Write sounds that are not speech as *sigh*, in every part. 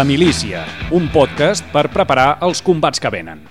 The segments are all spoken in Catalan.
La milícia, un podcast per preparar els combats que venen.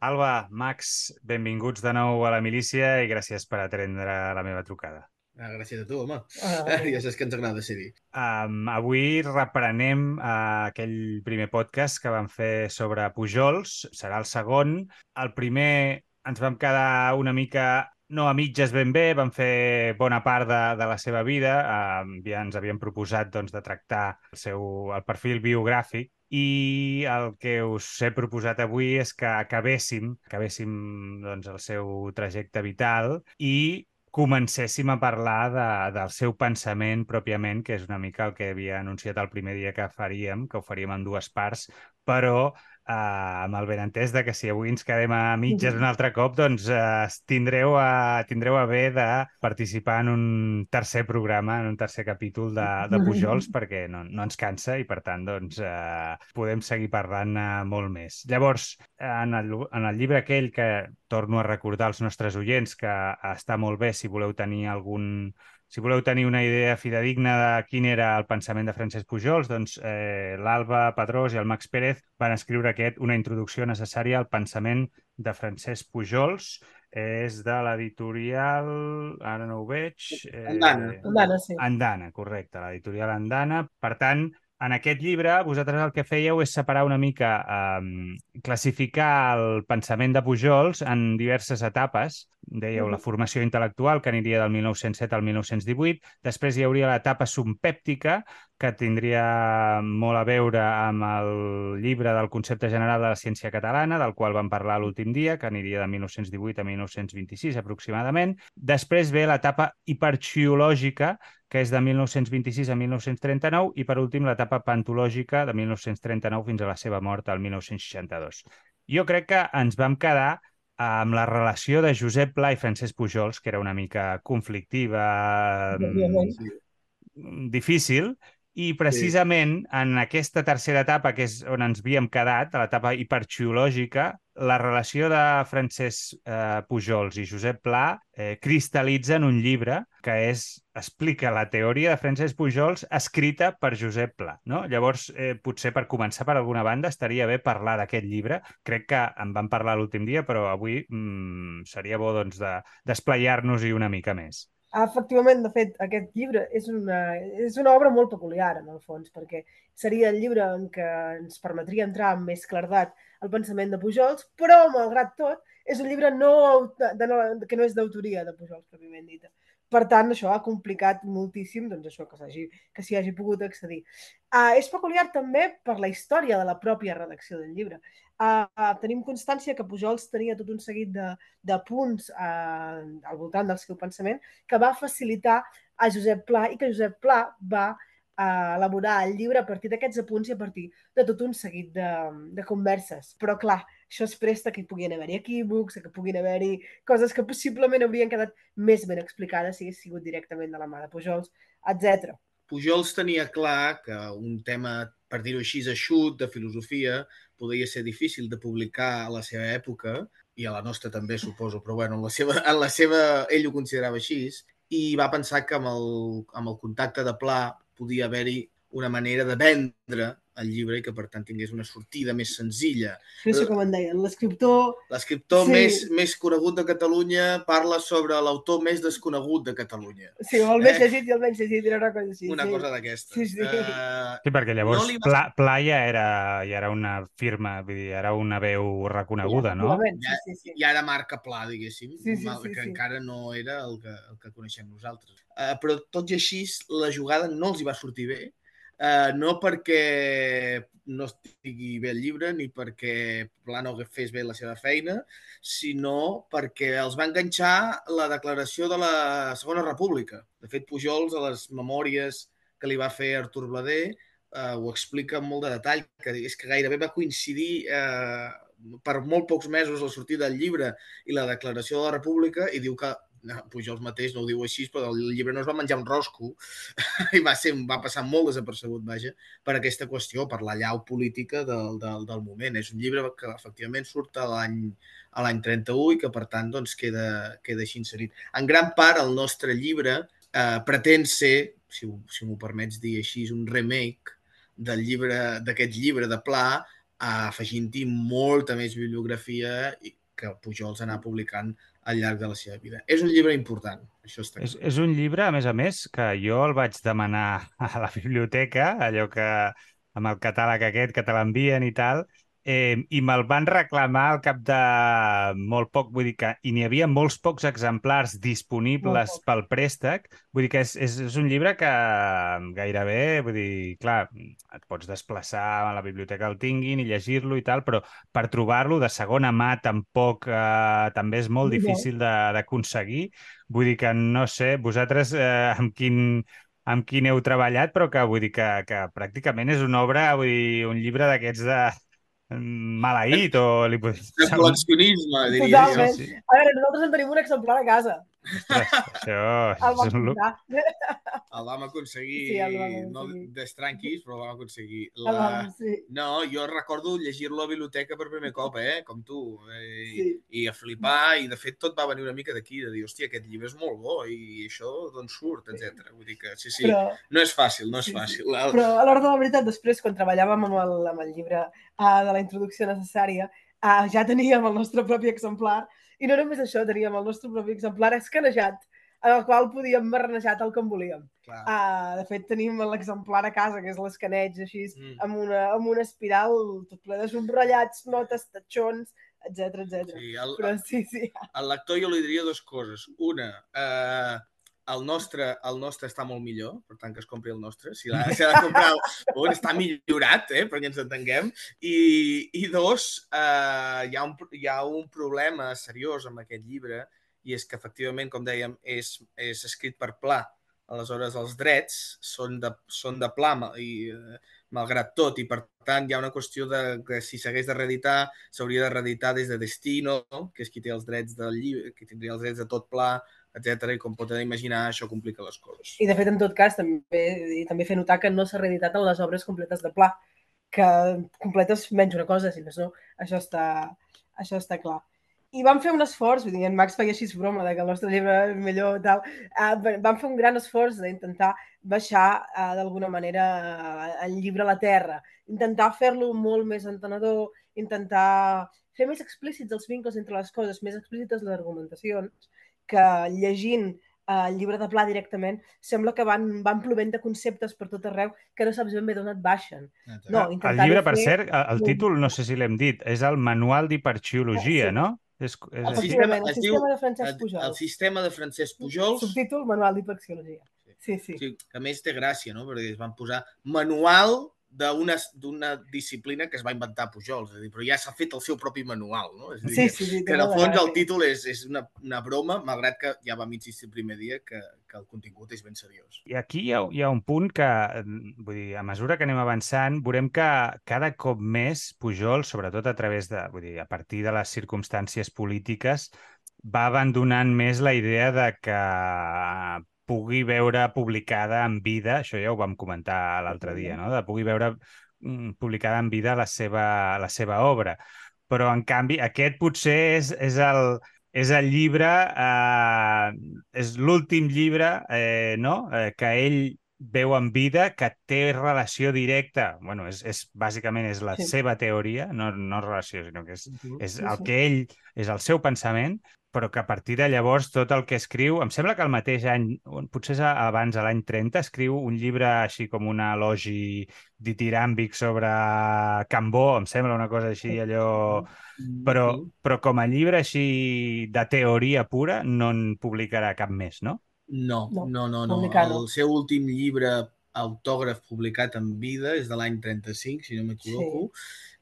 Alba, Max, benvinguts de nou a la milícia i gràcies per atendre la meva trucada. Ah, gràcies a tu, home. Ah, Ah, *laughs* ja saps que ens agrada ser-hi. Um, avui reprenem uh, aquell primer podcast que vam fer sobre Pujols. Serà el segon. El primer ens vam quedar una mica no a mitges ben bé, vam fer bona part de, de la seva vida, uh, ja ens havíem proposat doncs, de tractar el, seu, el perfil biogràfic. I el que us he proposat avui és que acabéssim, acabéssim doncs, el seu trajecte vital i comencéssim a parlar de, del seu pensament pròpiament, que és una mica el que havia anunciat el primer dia que faríem, que ho faríem en dues parts, però eh, amb el benentès de que si avui ens quedem a mitges un altre cop, doncs eh, tindreu, a, tindreu a bé de participar en un tercer programa, en un tercer capítol de, de Pujols, perquè no, no ens cansa i, per tant, doncs, eh, podem seguir parlant eh, molt més. Llavors, en el, en el llibre aquell que torno a recordar als nostres oients que està molt bé si voleu tenir algun si voleu tenir una idea fidedigna de quin era el pensament de Francesc Pujols, doncs eh, l'Alba Pedrós i el Max Pérez van escriure aquest, una introducció necessària al pensament de Francesc Pujols. És de l'editorial... Ara no ho veig. Eh... Andana. Andana, sí. Andana, correcte, l'editorial Andana. Per tant, en aquest llibre, vosaltres el que fèieu és separar una mica, eh, classificar el pensament de Pujols en diverses etapes. Dèieu la formació intel·lectual, que aniria del 1907 al 1918. Després hi hauria l'etapa sumpèptica, que tindria molt a veure amb el llibre del concepte general de la ciència catalana, del qual vam parlar l'últim dia, que aniria de 1918 a 1926 aproximadament. Després ve l'etapa hiperxiològica, que és de 1926 a 1939, i per últim l'etapa pantològica de 1939 fins a la seva mort al 1962. Jo crec que ens vam quedar amb la relació de Josep Pla i Francesc Pujols, que era una mica conflictiva, difícil, i precisament sí. en aquesta tercera etapa, que és on ens havíem quedat, a l'etapa hiperxiològica, la relació de Francesc eh, Pujols i Josep Pla eh, cristal·litza en un llibre que és, explica la teoria de Francesc Pujols escrita per Josep Pla. No? Llavors, eh, potser per començar per alguna banda, estaria bé parlar d'aquest llibre. Crec que en vam parlar l'últim dia, però avui mm, seria bo doncs, de, d'esplayar-nos-hi una mica més. Efectivament, de fet, aquest llibre és una, és una obra molt peculiar, en el fons, perquè seria el llibre en què ens permetria entrar amb més clardat el pensament de Pujols, però, malgrat tot, és un llibre no, de, de, que no és d'autoria de Pujols, pròpiament dita. Per tant, això ha complicat moltíssim doncs, això que s'hi s'hi hagi pogut accedir. Uh, és peculiar també per la història de la pròpia redacció del llibre. Uh, tenim constància que Pujols tenia tot un seguit de, de punts uh, al voltant del seu pensament que va facilitar a Josep Pla i que Josep Pla va uh, elaborar el llibre a partir d'aquests apunts i a partir de tot un seguit de, de converses. Però, clar, això es presta que hi puguin haver-hi equívocs, que puguin haver-hi coses que possiblement haurien quedat més ben explicades si hagués sigut directament de la mà de Pujols, etc. Pujols tenia clar que un tema, per dir-ho així, eixut, de filosofia, podria ser difícil de publicar a la seva època, i a la nostra també, suposo, però bueno, en la seva, en la seva ell ho considerava així, i va pensar que amb el, amb el contacte de Pla podia haver-hi una manera de vendre el llibre i que, per tant, tingués una sortida més senzilla. No sé com en deien, l'escriptor... L'escriptor sí. més, més conegut de Catalunya parla sobre l'autor més desconegut de Catalunya. Sí, o el més eh? llegit i el menys llegit, era una cosa així. Una sí. cosa d'aquesta. Sí, sí. Uh, sí, perquè llavors no no Pla, Pla ja era, ja era una firma, vull dir, era una veu reconeguda, ja, no? Ja, sí, sí. ja era marca Pla, diguéssim, sí, sí, mal, sí, que sí. encara no era el que, el que coneixem nosaltres. Uh, però tot i així, la jugada no els hi va sortir bé, Uh, no perquè no estigui bé el llibre ni perquè Pla no fes bé la seva feina, sinó perquè els va enganxar la declaració de la Segona República. De fet, Pujols, a les memòries que li va fer Artur Blader, uh, ho explica amb molt de detall, que és que gairebé va coincidir uh, per molt pocs mesos la sortida del llibre i la declaració de la República i diu que Pujols mateix no ho diu així, però el llibre no es va menjar un rosco *laughs* i va, ser, va passar molt desapercebut, vaja, per aquesta qüestió, per la llau política del, del, del moment. És un llibre que efectivament surt a l'any a l'any 31 i que, per tant, doncs, queda, queda així inserit. En gran part, el nostre llibre eh, pretén ser, si, si m'ho permets dir així, un remake del llibre d'aquest llibre de Pla, afegint-hi molta més bibliografia i que Pujols anar publicant al llarg de la seva vida. És un llibre important, això està És, és un llibre, a més a més, que jo el vaig demanar *laughs* a la biblioteca, allò que amb el catàleg aquest que te l'envien i tal, eh, i me'l van reclamar al cap de molt poc, vull dir que i n'hi havia molts pocs exemplars disponibles poc. pel préstec, vull dir que és, és, és un llibre que gairebé, vull dir, clar, et pots desplaçar a la biblioteca el tinguin i llegir-lo i tal, però per trobar-lo de segona mà tampoc eh, també és molt difícil d'aconseguir. Vull dir que no sé, vosaltres eh, amb quin amb quin heu treballat, però que vull dir que, que pràcticament és una obra, vull dir, un llibre d'aquests de maleït o li De col·leccionisme, diria Totalment. jo. sí. A veure, nosaltres en tenim un exemplar a casa. Ostres, això *laughs* El vam és un... El vam aconseguir, Sí, el vam no aconseguir. d'estranquis, però el vam aconseguir. El La... vam- sí. No, jo recordo llegir-lo a la biblioteca per primer cop, eh? com tu, eh? Sí. I, i a flipar, i de fet tot va venir una mica d'aquí, de dir, hòstia, aquest llibre és molt bo, i això d'on surt, etc. Vull dir que, sí, sí, Però, no és fàcil, no és Sí, sí. fàcil. El... però a l'hora de la veritat, després, quan treballàvem amb el, amb el llibre uh, de la introducció necessària, uh, ja teníem el nostre propi exemplar, i no només això, teníem el nostre propi exemplar escanejat, en el qual podíem marnejar tal com volíem. Clar. Uh, de fet, tenim l'exemplar a casa, que és l'escaneig així, Mm. amb, una, amb una espiral tot ple de subratllats, notes, tatxons, etc etc. Sí, el, Però sí, sí. al lector jo li diria dues coses. Una, eh, el nostre, el nostre està molt millor, per tant que es compri el nostre. Si l'ha si de *laughs* comprar, un està millorat, eh, perquè ens entenguem. I, i dos, eh, hi, ha un, hi ha un problema seriós amb aquest llibre i és que, efectivament, com dèiem, és, és escrit per pla. Aleshores, els drets són de, són de pla i, eh, malgrat tot, i per tant hi ha una qüestió de que si s'hagués de reeditar, s'hauria de reeditar des de Destino, que és qui té els drets del llibre, qui tindria els drets de tot pla, etc. I com podeu imaginar, això complica les coses. I de fet, en tot cas, també, i també fer notar que no s'ha reeditat en les obres completes de Pla, que completes menys una cosa, si més no, això està, això està clar. I vam fer un esforç, vull dir, en Max feia així broma de que el nostre llibre és millor tal, uh, vam fer un gran esforç d'intentar baixar uh, d'alguna manera uh, el llibre a la terra, intentar fer-lo molt més entenedor, intentar fer més explícits els vincles entre les coses, més explícites les argumentacions, que llegint eh, el llibre de Pla directament, sembla que van, van plovent de conceptes per tot arreu que no saps ben bé d'on et baixen. No, El llibre, per fer- cert, el, títol, no sé si l'hem dit, és el Manual d'Hiperxiologia, Sí. no? És, és El sistema- el sistema de Francesc Pujol. el sistema de Francesc Pujols, Subtítol, Manual d'Hiperxiologia. Sí, sí. sí, que a més té gràcia, no? perquè es van posar manual d'una d'una disciplina que es va inventar Pujols, és a dir, però ja s'ha fet el seu propi manual. No? És a dir, Sí, que- sí, sí. que en el té fons el títol és, és una, una broma, malgrat que ja vam insistir el primer dia que, que el contingut és ben seriós. I aquí hi ha, hi ha un punt que, vull dir, a mesura que anem avançant, veurem que cada cop més Pujol, sobretot a través de, vull dir, a partir de les circumstàncies polítiques, va abandonant més la idea de que pugui veure publicada en vida, això ja ho vam comentar l'altre dia, no? de pugui veure mm, publicada en vida la seva, la seva obra. Però, en canvi, aquest potser és, és el, és el llibre, eh, és l'últim llibre eh, no? eh, que ell veu en vida, que té relació directa, bueno, és, és, bàsicament és la Sí. seva teoria, no, no relació, sinó que és, és el que ell, és el seu pensament, però que a partir de llavors tot el que escriu, em sembla que el mateix any, potser és abans, a l'any 30, escriu un llibre així com un elogi ditiràmbic sobre Cambó, em sembla una cosa així, allò... Però, però com a llibre així de teoria pura no en publicarà cap més, no? No, No, no, no. El seu últim llibre autògraf publicat en vida és de l'any 35, si no m'equivoco,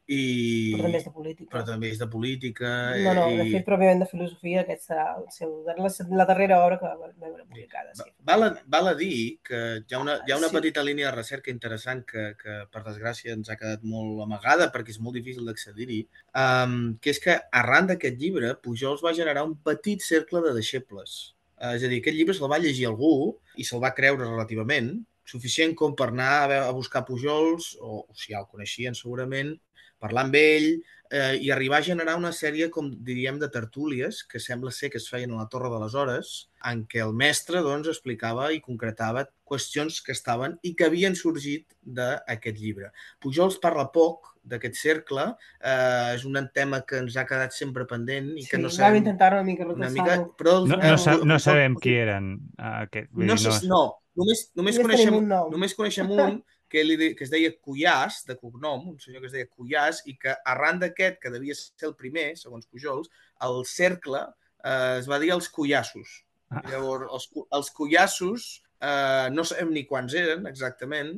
i... Però també és de política. però també és de política. No, no, de i... fet, pròpiament de filosofia, aquest serà el seu, la, la darrera obra que va veure publicada. Sí. Val a, val a dir que hi ha una, hi ha una Sí. petita línia de recerca interessant que, que, per desgràcia, ens ha quedat molt amagada perquè és molt difícil d'accedir-hi, um, que és que arran d'aquest llibre, Pujols va generar un petit cercle de deixebles. Uh, és a dir, aquest llibre se'l va llegir algú i se'l va creure relativament, suficient com per anar a, a buscar Pujols, o, o si ja el coneixien segurament, parlar amb ell eh, i arribar a generar una sèrie, com diríem, de tertúlies, que sembla ser que es feien a la Torre de les Hores, en què el mestre doncs, explicava i concretava qüestions que estaven i que havien sorgit d'aquest llibre. Pujols parla poc d'aquest cercle, eh, és un tema que ens ha quedat sempre pendent i Sí, que no vam sabem... intentar una mica Una retrasar-ho. mica, però els, No, eh, no, no sabem qui eren. Uh, aquest, vull no, dir, sé, no, només, només, Només coneixem, només coneixem un que, li, de- que es deia Cuyàs, de cognom, un senyor que es deia Cuyàs, i que arran d'aquest, que devia ser el primer, segons Pujols, el cercle eh, es va dir els Cuyassos. Ah. Llavors, els, els Cuyassos eh, no sabem ni quants eren exactament,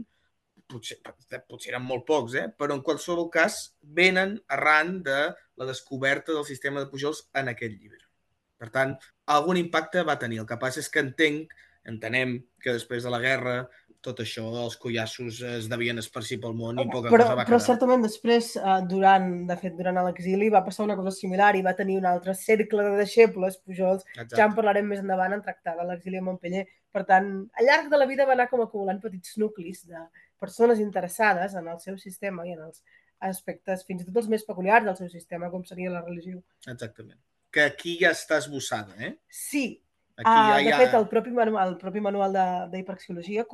potser, potser eren molt pocs, eh? però en qualsevol cas venen arran de la descoberta del sistema de Pujols en aquest llibre. Per tant, algun impacte va tenir. El que passa és que entenc, entenem que després de la guerra tot això, els collassos es devien esparcir pel món i poca però, cosa va però quedar. certament després, eh, durant, de fet, durant l'exili va passar una cosa similar i va tenir un altre cercle de deixebles, Pujols, Exacte. ja en parlarem més endavant en tractar de l'exili a Montpellier. Per tant, al llarg de la vida va anar com acumulant petits nuclis de persones interessades en el seu sistema i en els aspectes fins i tot els més peculiars del seu sistema, com seria la religió. Exactament. Que aquí ja està esbossada, eh? Sí, Aquí Uh, ja de fet, el propi manual, el propi manual de- d'hiperxiologia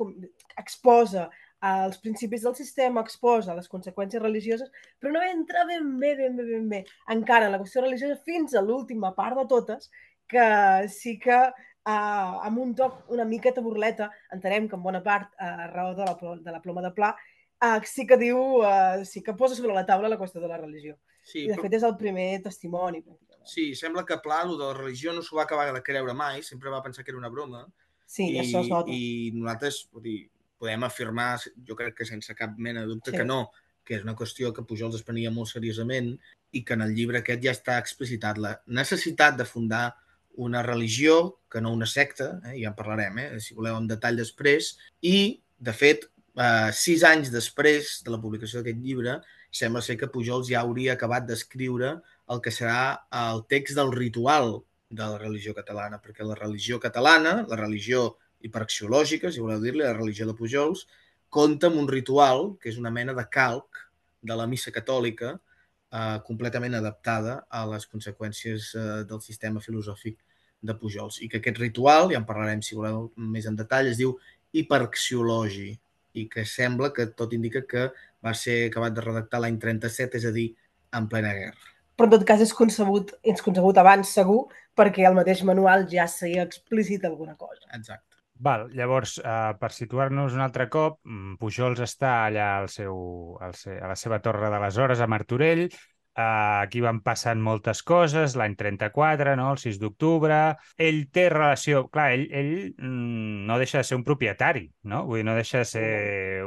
exposa uh, els principis del sistema, exposa les conseqüències religioses, però no entra ben bé, ben bé, ben bé, encara en la qüestió religiosa fins a l'última part de totes, que sí que uh, amb un toc una miqueta burleta, entenem que en bona part, uh, a raó de la, de la ploma de pla, uh, sí que diu, uh, sí que posa sobre la taula la qüestió de la religió. Sí, I de però... fet és el primer testimoni. Sí, sembla que Pla, el de la religió, no s'ho va acabar de creure mai, sempre va pensar que era una broma. Sí, I, això es nota. I nosaltres vull dir, podem afirmar, jo crec que sense cap mena de dubte Sí. que no, que és una qüestió que Pujols es prenia molt seriosament i que en el llibre aquest ja està explicitat la necessitat de fundar una religió, que no una secta, eh, ja en parlarem, eh, si voleu en detall després, i, de fet, eh, sis anys després de la publicació d'aquest llibre, sembla ser que Pujols ja hauria acabat d'escriure el que serà el text del ritual de la religió catalana, perquè la religió catalana, la religió hiperxiològica, si voleu dir-li, la religió de Pujols, compta amb un ritual que és una mena de calc de la missa catòlica eh, completament adaptada a les conseqüències eh, del sistema filosòfic de Pujols. I que aquest ritual, ja en parlarem si voleu més en detall, es diu hiperxiologi i que sembla que tot indica que va ser acabat de redactar l'any 37, és a dir, en plena guerra. Però en tot cas és concebut, és concebut abans segur perquè el mateix manual ja s'hi explícit alguna cosa. Exacte. Val, llavors, uh, per situar-nos un altre cop, mm, Pujols està allà al seu, al se, a la seva torre de les hores, a Martorell, Uh, aquí van passant moltes coses, l'any 34, no? el 6 d'octubre... Ell té relació... Clar, ell, ell mm, no deixa de ser un propietari, no? Vull dir, no deixa de ser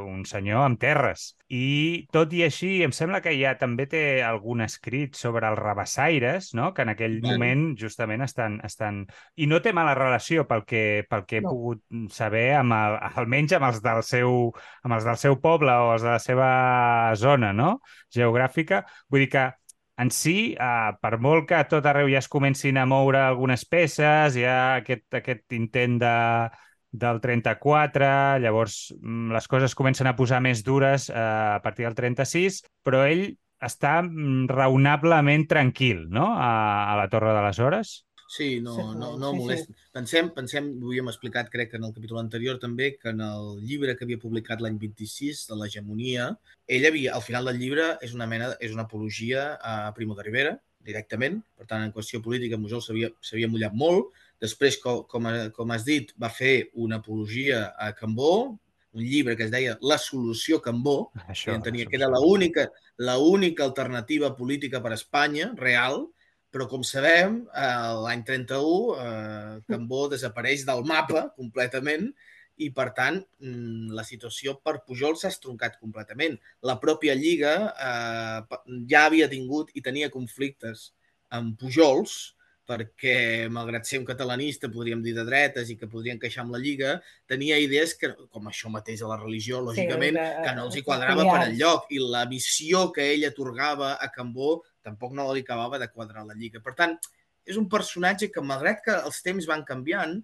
un senyor amb terres. I tot i així, em sembla que ja també té algun escrit sobre els rabassaires, no? que en aquell moment justament estan, estan... I no té mala relació pel que, pel que he No. pogut saber, amb el, almenys amb els, del seu, amb els del seu poble o els de la seva zona no? geogràfica. Vull dir que en si, eh, per molt que a tot arreu ja es comencin a moure algunes peces, hi ha aquest, aquest intent de, del 34, llavors mm, les coses comencen a posar més dures eh, a partir del 36, però ell està mm, raonablement tranquil, no?, a, a la Torre de les Hores. Sí, no, no, no sí, molesta. Pensem, pensem, ho havíem explicat, crec que en el capítol anterior també, que en el llibre que havia publicat l'any 26, de l'hegemonia, ell havia, al final del llibre, és una mena, és una apologia a Primo de Rivera, directament. Per tant, en qüestió política, Mujol s'havia mullat molt. Després, com, com, com has dit, va fer una apologia a Cambó, un llibre que es deia La solució Cambó, Això, que entenia això, que era l'única l'única alternativa política per a Espanya, real, però com sabem, eh, l'any 31 eh, Cambó desapareix del mapa completament i, per tant, mm, la situació per Pujol s'ha estroncat completament. La pròpia Lliga eh, ja havia tingut i tenia conflictes amb Pujols, perquè, malgrat ser un catalanista, podríem dir de dretes i que podrien queixar amb la Lliga, tenia idees que, com això mateix a la religió, lògicament, que- que no els hi que quadrava per enlloc i la missió que ell atorgava a Cambó tampoc no li acabava de quadrar la Lliga. Per tant, és un personatge que, malgrat que els temps van canviant,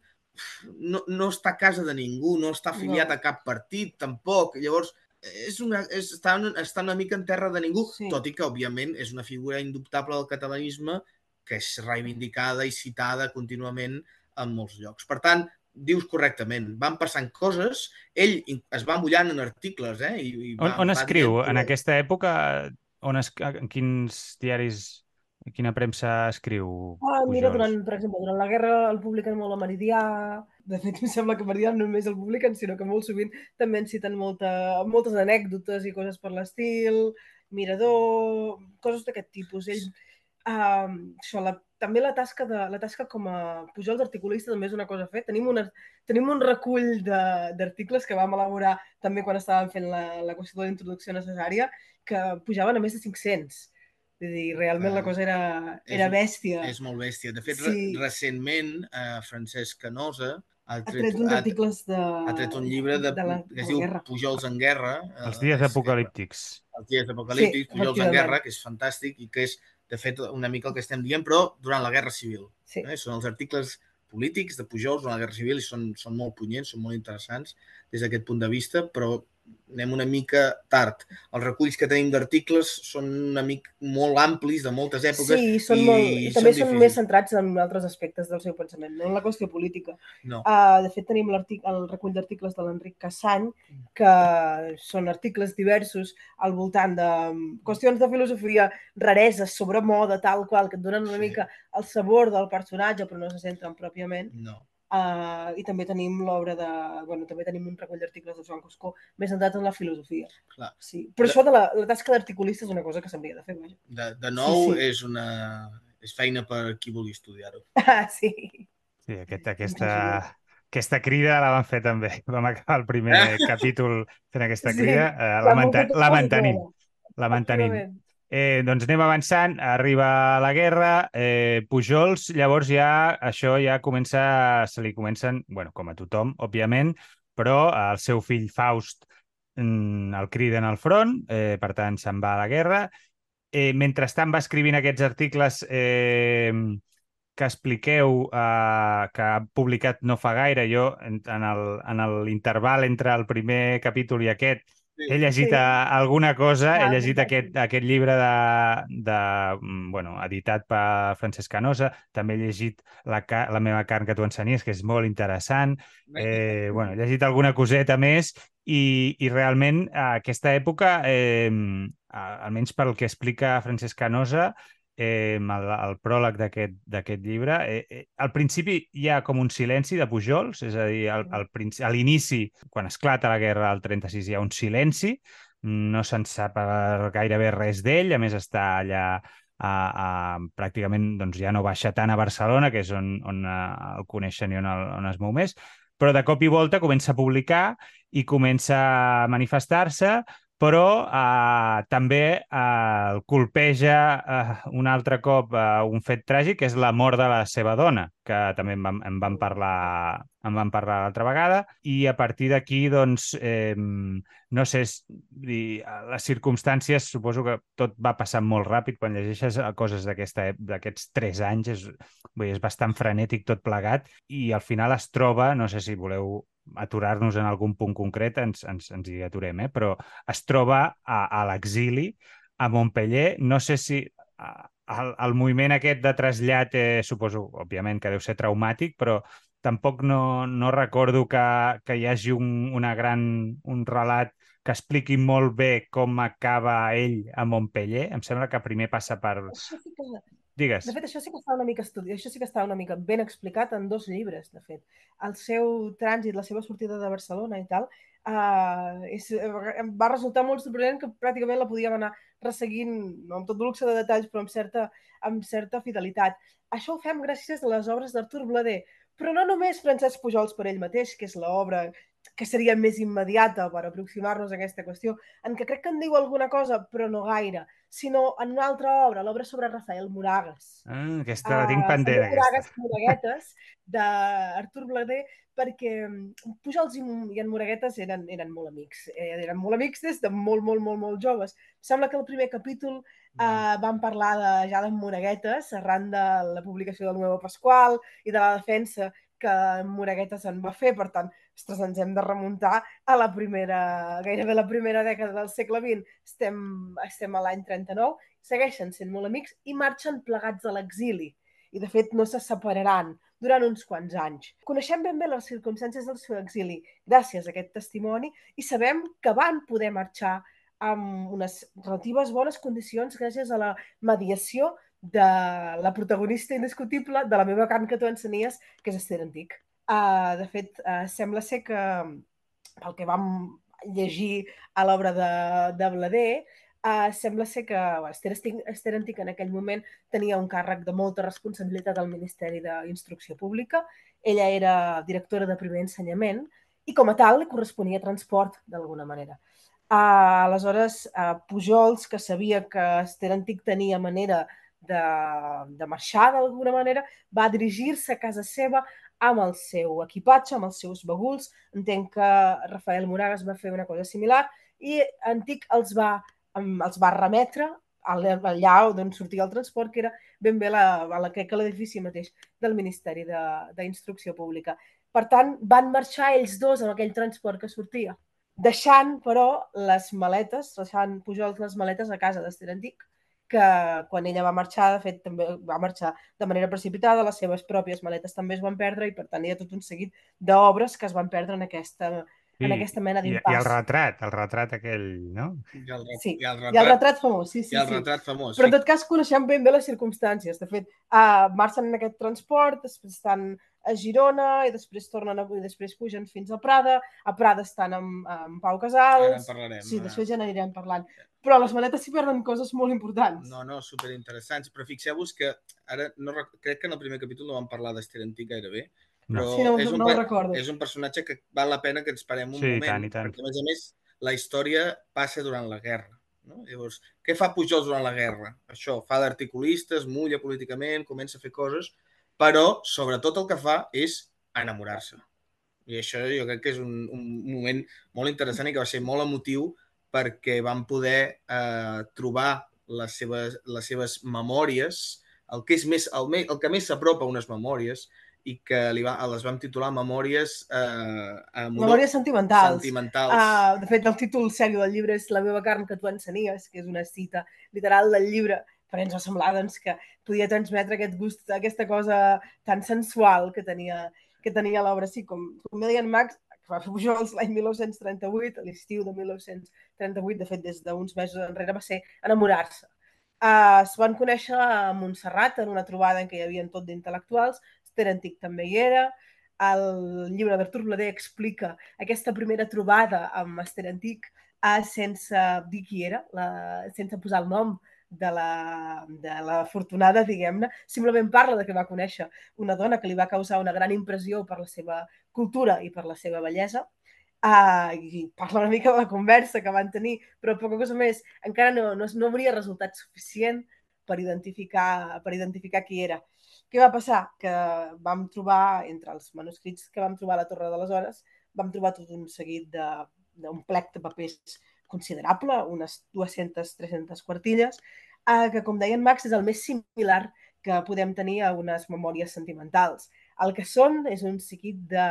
no, no està a casa de ningú, no està afiliat No. a cap partit, tampoc. Llavors, és una, és, està, una, està una mica en terra de ningú, Sí. tot i que, òbviament, és una figura indubtable del catalanisme que és reivindicada i citada contínuament en molts llocs. Per tant, dius correctament, van passant coses, ell es va mullant en articles, eh? I, i On, va, on va escriu? dient- En aquesta època, on es, en quins diaris, en quina premsa escriu Ah, mira, Pujols? durant, per exemple, durant la guerra el publiquen molt a Meridià. De fet, em sembla que Meridià no només el publiquen, sinó que molt sovint també en citen molta, moltes anècdotes i coses per l'estil, mirador, coses d'aquest tipus. Ell, uh, això, la, també la tasca, de, la tasca com a Pujols articulista també és una cosa a fer. Tenim, una, tenim un recull de- d'articles que vam elaborar també quan estàvem fent la, la qüestió de la introducció necessària, que pujaven a més de 500. Vull dir, realment Ah, la cosa era, és- era bèstia. És molt bèstia. De fet, Sí. sí. recentment, eh, Francesc Canosa ha Ha tret, tret uns ha, articles de... ha tret un llibre de, de la, que es diu guerra. Pujols en guerra. eh, Els dies és- apocalíptics. Els dies apocalíptics, Sí, Pujols en guerra, que és fantàstic i que és, de fet, una mica el que estem dient, però durant la Guerra Civil. Sí. Eh? Són els articles polítics de Pujols durant la Guerra Civil i són, són molt punyents, són molt interessants des d'aquest punt de vista, però anem una mica tard. Els reculls que tenim d'articles són una mica molt amplis, de moltes èpoques, Sí, són i molt, i també són, difícils. més centrats en altres aspectes del seu pensament, no en la qüestió política. No. Uh, de fet, tenim el recull d'articles de l'Enric Cassany, que són articles diversos al voltant de mm, qüestions de filosofia, rareses sobre moda, tal qual, que et donen una Sí. mica el sabor del personatge, però no se centren pròpiament. No. Uh, I també tenim l'obra de... Bueno, també tenim un recull d'articles de Joan Coscó més centrat en la filosofia. Clar. Sí. Però De- això de la, la tasca d'articulista és una cosa que s'hauria de fer, vaja. De, de nou, Sí, sí. és una és feina per qui vulgui estudiar-ho. *laughs* Ah, sí. Sí, aquest, aquesta, aquesta crida la vam fer també. *laughs* Vam acabar el primer *laughs* capítol fent aquesta Sí, crida. Eh, la, Fa manta la mantenim. La mantenim. Eh, doncs anem avançant, arriba la guerra, eh, Pujols, llavors ja això ja comença, se li comencen, bueno, com a tothom, òbviament, però el seu fill Faust mm, el criden al front, eh, per tant se'n va a la guerra. Eh, mentrestant va escrivint aquests articles eh, que expliqueu, eh, que ha publicat no fa gaire, jo en, en l'interval entre el primer capítol i aquest he llegit Sí. alguna cosa, he Ah, llegit aquest, aquest llibre de, de, mm, bueno, editat per Francesc Canosa, també he llegit la, la meva carn que tu ensenies, que és molt interessant, eh, bueno, he llegit alguna coseta més i, i realment a aquesta època, eh, a- almenys pel que explica Francesc Canosa, eh, el, el pròleg d'aquest llibre, eh, eh, al principi hi ha com un silenci de Pujols, és a dir, al, al princi- a l'inici, quan esclata la guerra del 36, hi ha un silenci, no se'n sap eh, gairebé res d'ell, a més està allà a, a, pràcticament doncs, ja no baixa tant a Barcelona, que és on, on eh, el coneixen i on, el, on es mou més, però de cop i volta comença a publicar i comença a manifestar-se, però eh, també eh, el colpeja eh, un altre cop eh, un fet tràgic, que és la mort de la seva dona, que també en vam, en vam parlar en vam parlar l'altra vegada, i a partir d'aquí, doncs, eh, no sé, dir, les circumstàncies, suposo que tot va passant molt ràpid. Quan llegeixes eh, coses d'aquests tres anys, és, vull dir, és bastant frenètic tot plegat, i al final es troba, no sé si voleu aturar-nos en algun punt concret, ens, ens, ens hi aturem, eh? però es troba a, a l'exili, a Montpellier. No sé si a- el, el moviment aquest de trasllat, eh, suposo, òbviament, que deu ser traumàtic, però tampoc no, no recordo que, que hi hagi un, una gran, un relat que expliqui molt bé com acaba ell a Montpellier. Em sembla que primer passa per... Això sí que... Digues. De fet, això sí que està una mica estudi... això sí que està una mica ben explicat en dos llibres, de fet. El seu trànsit, la seva sortida de Barcelona i tal, uh, és, va resultar molt sorprenent que pràcticament la podíem anar resseguint, no amb tot luxe de detalls, però amb certa, amb certa fidelitat. Això ho fem gràcies a les obres d'Artur Blader, però no només Francesc Pujols per ell mateix, que és l'obra que seria més immediata per aproximar-nos a aquesta qüestió, en què crec que en diu alguna cosa, però no gaire, sinó en una altra obra, l'obra sobre Rafael Moragas. Ah, aquesta la tinc Ah, pendent, Senyor Moragues aquesta. Moraguetes d'Artur Blader perquè mm, Pujols i, i en Moraguetes eren, eren molt amics. Eh, eren molt amics des de molt, molt, molt, molt joves. Sembla que el primer capítol eh, van parlar de, ja d'en Moraguetes arran de la publicació del Nuevo Pasqual i de la defensa que en Moragueta se'n va fer, per tant, ostres, ens hem de remuntar a la primera, gairebé la primera dècada del segle XX. Estem, estem a l'any 39, segueixen sent molt amics i marxen plegats a l'exili. I, de fet, no se separaran durant uns quants anys. Coneixem ben bé les circumstàncies del seu exili gràcies a aquest testimoni i sabem que van poder marxar amb unes relatives bones condicions gràcies a la mediació de la protagonista indiscutible de la meva carn que tu ensenies, que és Esther Antic. Uh, de fet, uh, sembla ser que, pel que vam llegir a l'obra de, de Blader, uh, sembla ser que bueno, Esther, Esther Antic en aquell moment tenia un càrrec de molta responsabilitat al Ministeri d'Instrucció Pública. Ella era directora de primer ensenyament i com a tal li corresponia transport d'alguna manera. Uh, aleshores, uh, Pujols, que sabia que Esther Antic tenia manera de, de marxar d'alguna manera, va dirigir-se a casa seva amb el seu equipatge, amb els seus baguls. Entenc que Rafael Moragas va fer una cosa similar i Antic els va, els va remetre allà d'on sortia el transport, que era ben bé la, la, crec que l'edifici mateix del Ministeri d'Instrucció Pública. Per tant, van marxar ells dos amb aquell transport que sortia, deixant, però, les maletes, deixant Pujols les maletes a casa d'Ester Antic, que quan ella va marxar, de fet, també va marxar de manera precipitada, les seves pròpies maletes també es van perdre i, per tant, hi ha tot un seguit d'obres que es van perdre en aquesta, sí, en aquesta mena d'impàs. I, I el retrat, el retrat aquell, no? I el, sí, i el, retrat, i el retrat famós, sí, sí. I el sí. retrat famós. Però, en tot cas, coneixem ben bé les circumstàncies. De fet, uh, marxen en aquest transport, després estan a Girona i després tornen a, i després pugen fins a Prada. A Prada estan amb, amb Pau Casals. Ara en parlarem. Sí, ara. després ja n'anirem parlant. Però les maletes s'hi perden coses molt importants. No, no, superinteressants. Però fixeu-vos que ara no, crec que en el primer capítol no vam parlar d'Ester Antic gairebé, però Sí, no, és, un, no per- és un personatge que val la pena que ens parem un Sí, moment, tant, i tant. perquè a més a més la història passa durant la guerra. No? Llavors, què fa Pujols durant la guerra? Això, fa d'articulista, es mulla políticament, comença a fer coses, però sobretot el que fa és enamorar-se. I això jo crec que és un, un moment molt interessant i que va ser molt emotiu perquè van poder eh, trobar les seves, les seves memòries, el que, és més, el, me, el que més s'apropa a unes memòries i que li va, les vam titular Memòries eh, Memòries sentimentals. sentimentals. Uh, de fet, el títol sèrio del llibre és La meva carn que tu ensenies, que és una cita literal del llibre, però ens va semblar doncs, que podia transmetre aquest gust, aquesta cosa tan sensual que tenia, que tenia l'obra. Sí, com, com deia en Max, que va fer Pujols l'any 1938, a l'estiu de 1938, de fet, des d'uns mesos enrere, va ser enamorar-se. Uh, es van conèixer a Montserrat en una trobada en què hi havia tot d'intel·lectuals, Esther Antic també hi era, el llibre d'Artur Blader explica aquesta primera trobada amb Esther Antic uh, sense dir qui era, la, sense posar el nom de la, de la afortunada, diguem-ne, simplement parla de que va conèixer una dona que li va causar una gran impressió per la seva cultura i per la seva bellesa, Uh, i parla una mica de la conversa que van tenir, però poca cosa més. Encara no, no, no hauria resultat suficient per identificar, per identificar qui era. Què va passar? Que vam trobar, entre els manuscrits que vam trobar a la Torre de les Hores, vam trobar tot un seguit d'un plec de papers considerable, unes 200-300 quartilles, eh, que, com deia en Max, és el més similar que podem tenir a unes memòries sentimentals. El que són és un seguit de,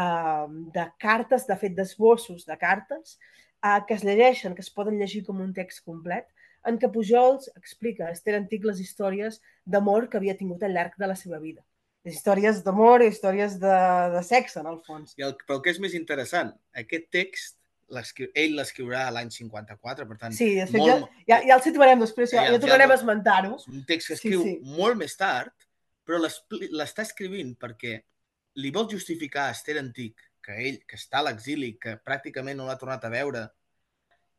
uh, de cartes, de fet d'esbossos de cartes, uh, que es llegeixen, que es poden llegir com un text complet, en què Pujols explica a Esther Antic les històries d'amor que havia tingut al llarg de la seva vida. Les històries d'amor i històries de, de sexe, en el fons. I el, però el que és més interessant, aquest text ell l'escriurà l'any 54, per tant, Sí, de fet, molt, ja, ja, ja el situarem després, ja, Ja, ja, ja tornarem el- a esmentar-ho. un text que Sí, escriu sí. molt més tard, però l'està escrivint perquè li vol justificar a Esther Antic que ell, que està a l'exili, que pràcticament no l'ha tornat a veure,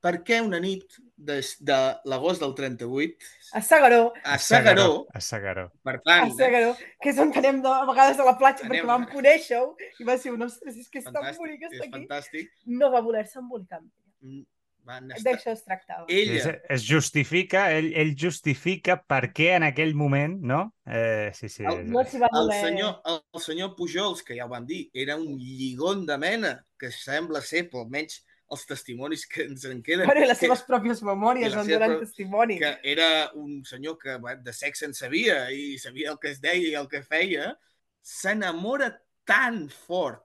per què una nit de, de l'agost del 38 A Sagaró, a Sagaró, A Sagaró. per a tant, Sagaró, que és on anem de, a vegades a la platja Anem. perquè vam conèixer-ho i va ser un ostres, és que és tan fantàstic, bonic és estar aquí. fantàstic. No va voler-se embolicar amb ella. Mm, Van estar... D'això es tractava. Ella, Es, es justifica, ell, ell justifica per què en aquell moment, no? Eh, sí, sí. El- No va el voler... senyor, el, el senyor Pujols, que ja ho vam dir, era un lligón de mena, que sembla ser, pel almenys els testimonis que ens en queden, Bueno, i les que, seves pròpies memòries en donen testimoni. que era un senyor que de sexe en sabia i sabia el que es deia i el que feia, s'enamora tan fort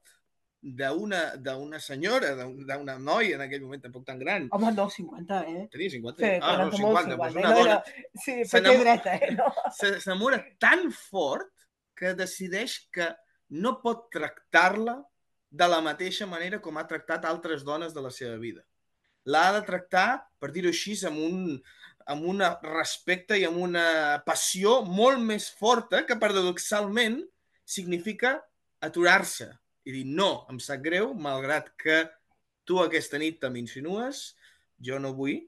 d'una senyora, d'un- d'una noia en aquell moment tampoc tan gran. Home, no, 50, eh? Tenia 50? Sí, ah, no, 40 molt, 50. Doncs 50. una No, dona no, sí, Se perquè dreta, eh? No. *laughs* se- s'enamora tan fort que decideix que no pot tractar-la de la mateixa manera com ha tractat altres dones de la seva vida. L'ha de tractar, per dir-ho així, amb un, amb un respecte i amb una passió molt més forta que paradoxalment significa aturar-se i dir no, em sap greu, malgrat que tu aquesta nit te m'insinues, jo no vull,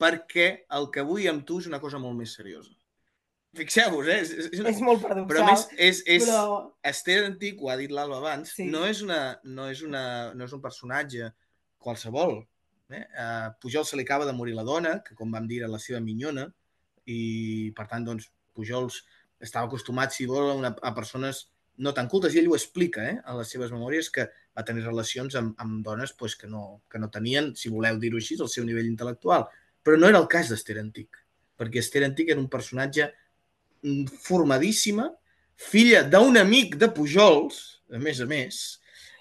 perquè el que vull amb tu és una cosa molt més seriosa. Fixeu-vos, eh? És, és, és, molt però paradoxal, més, és, és, però... Esther Antic, ho ha dit l'Alba abans, Sí. no, és una, no, és una, no és un personatge qualsevol. Eh? A Pujol se li acaba de morir la dona, que com vam dir era la seva minyona, i per tant, doncs, Pujols estava acostumat, si vol, a, una, a persones no tan cultes, i ell ho explica eh, a les seves memòries, que va tenir relacions amb, amb dones pues, que, no, que no tenien, si voleu dir-ho així, el seu nivell intel·lectual. Però no era el cas d'Esther Antic, perquè Esther Antic era un personatge formadíssima, filla d'un amic de Pujols, a més a més.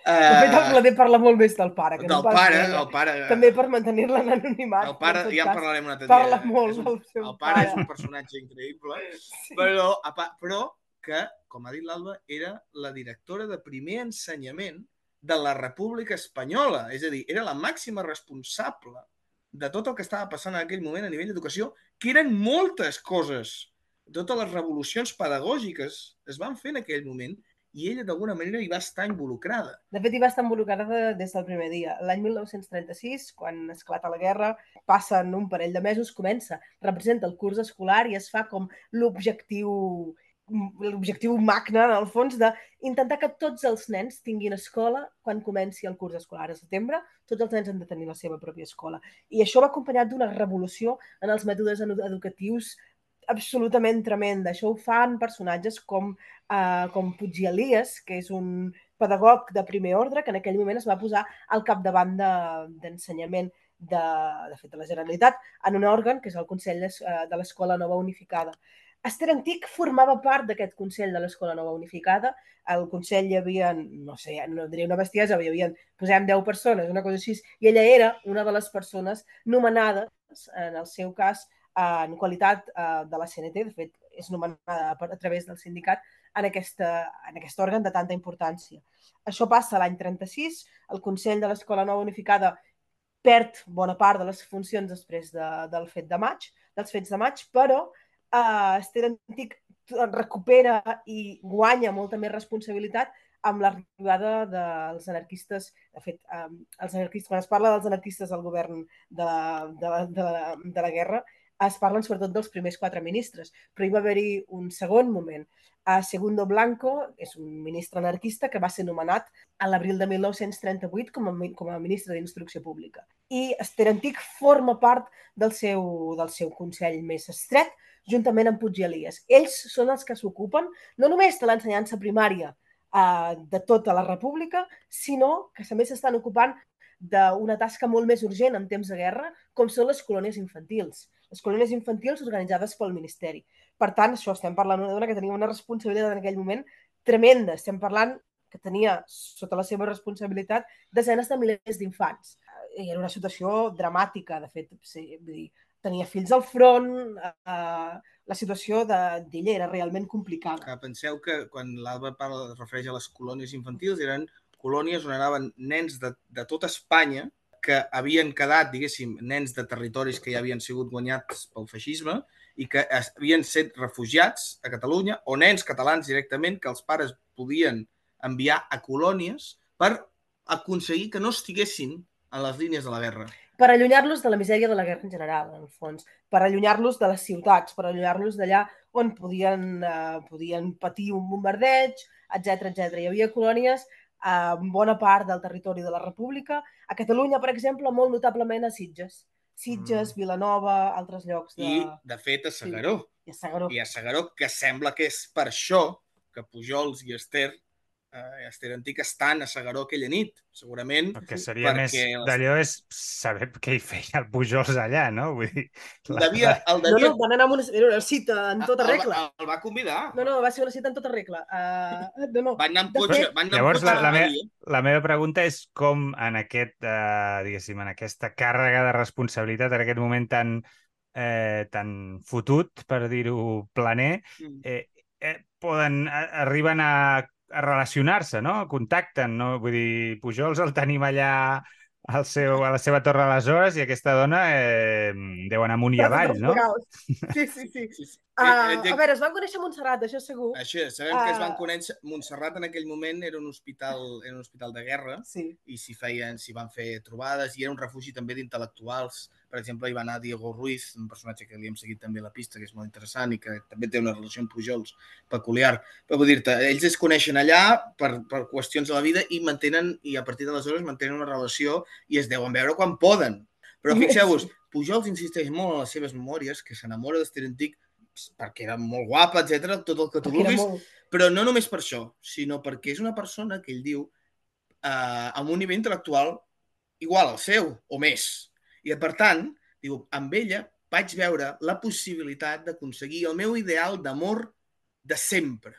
De fet, el eh, Blader parla molt més del pare, que del no pare, d'ella. el pare, També per mantenir-la en anonimat. el pare, en ja en parlarem un altre dia. Parla eh? molt És un- del seu El pare és pare. un personatge increïble, Sí. però, a pa- però que, com ha dit l'Alba, era la directora de primer ensenyament de la República Espanyola. És a dir, era la màxima responsable de tot el que estava passant en aquell moment a nivell d'educació, que eren moltes coses. Totes les revolucions pedagògiques es van fer en aquell moment i ella d'alguna manera hi va estar involucrada. De fet, hi va estar involucrada de- des del primer dia. L'any 1936, quan esclata la guerra, passen un parell de mesos, comença, representa el curs escolar i es fa com l'objectiu l'objectiu magne, en el fons, d'intentar que tots els nens tinguin escola quan comenci el curs escolar a setembre. Tots els nens han de tenir la seva pròpia escola. I això va acompanyat d'una revolució en els mètodes edu- educatius absolutament tremenda. Això ho fan personatges com, uh, com Puig i Elias, que és un pedagog de primer ordre que en aquell moment es va posar al capdavant de- d'ensenyament de, de fet, de la Generalitat en un òrgan que és el Consell eh, de l'Escola Nova Unificada. Esther Antic formava part d'aquest Consell de l'Escola Nova Unificada. Al Consell hi havia, no sé, no diria una bestiesa, hi havia, posem 10 persones, una cosa així, i ella era una de les persones nomenades, en el seu cas, en qualitat eh, de la CNT, de fet, és nomenada a través del sindicat en, aquesta, en aquest òrgan de tanta importància. Això passa l'any 36, el Consell de l'Escola Nova Unificada perd bona part de les funcions després de, del fet de maig, dels fets de maig, però eh, Esther Antic recupera i guanya molta més responsabilitat amb l'arribada dels anarquistes, de fet, eh, els anarquistes, quan es parla dels anarquistes del govern de de de la, de la guerra, es parlen sobretot dels primers quatre ministres, però hi va haver-hi un segon moment. A Segundo Blanco és un ministre anarquista que va ser nomenat a l'abril de 1938 com a, com a ministre d'Instrucció Pública. I Esther Antic forma part del seu, del seu consell més estret, juntament amb Puig i Elias. Ells són els que s'ocupen no només de l'ensenyança primària eh, de tota la república, sinó que també s'estan ocupant d'una tasca molt més urgent en temps de guerra, com són les colònies infantils. Les colònies infantils organitzades pel Ministeri. Per tant, això estem parlant d'una dona que tenia una responsabilitat en aquell moment tremenda. Estem parlant que tenia sota la seva responsabilitat desenes de milers d'infants. Era una situació dramàtica, de fet, sí, vull dir, tenia fills al front, eh, la situació de- d'ella era realment complicada. Que penseu que quan l'Alba parla, es refereix a les colònies infantils, eren colònies on anaven nens de, de tota Espanya que havien quedat, diguéssim, nens de territoris que ja havien sigut guanyats pel feixisme i que havien set refugiats a Catalunya o nens catalans directament que els pares podien enviar a colònies per aconseguir que no estiguessin en les línies de la guerra. per allunyar-los de la misèria de la guerra en general, en el fons, per allunyar-los de les ciutats, per allunyar-los d'allà on podien, eh, podien patir un bombardeig, etc etc. Hi havia colònies a bona part del territori de la República. A Catalunya, per exemple, molt notablement a Sitges. Sitges, Mm. Vilanova, altres llocs de... I, de fet, a Segaró. I a Segaró. I a Segaró, que sembla que és per això que Pujols i Esther eh, Esther Antic estant a Segaró aquella nit, segurament. El que seria més d'allò és saber què hi feia el Pujols allà, no? Vull dir... la- Devia, el No, devia... no, van anar a una, era una cita en tota el, regla. el, el va convidar. No, no, va ser una cita en tota regla. Uh, no, no. Van anar amb cotxe. fet- Van anar amb Llavors, cotxe la- la me-. La meva pregunta és com en aquest, eh, diguéssim, en aquesta càrrega de responsabilitat, en aquest moment tan, eh, tan fotut, per dir-ho planer, Mm. eh, eh, poden, a, arriben a, a relacionar-se, no? Contacten, no? Vull dir, Pujols el tenim allà al seu, a la seva torre aleshores i aquesta dona eh, deu anar amunt i avall, no? Sí, sí, sí. Sí, sí. Uh, a veure, es van conèixer a Montserrat, això segur. Això, sabem que es van Ah. conèixer... Montserrat en aquell moment era un hospital, era un hospital de guerra Sí. i s'hi feien, s'hi van fer trobades i era un refugi també d'intel·lectuals. Per exemple, hi va anar Diego Ruiz, un personatge que li hem seguit també la pista, que és molt interessant i que també té una relació amb Pujols peculiar. Però vull dir-te, ells es coneixen allà per, per qüestions de la vida i mantenen, i a partir d'aleshores mantenen una relació i es deuen veure quan poden. Però fixeu-vos, Pujols insisteix molt en les seves memòries, que s'enamora d'Ester Antic perquè era molt guapa, etc tot el que tu vulguis, molt... però no només per això, sinó perquè és una persona que ell diu eh, amb un nivell intel·lectual igual al seu, o més. I, per tant, diu, amb ella vaig veure la possibilitat d'aconseguir el meu ideal d'amor de sempre.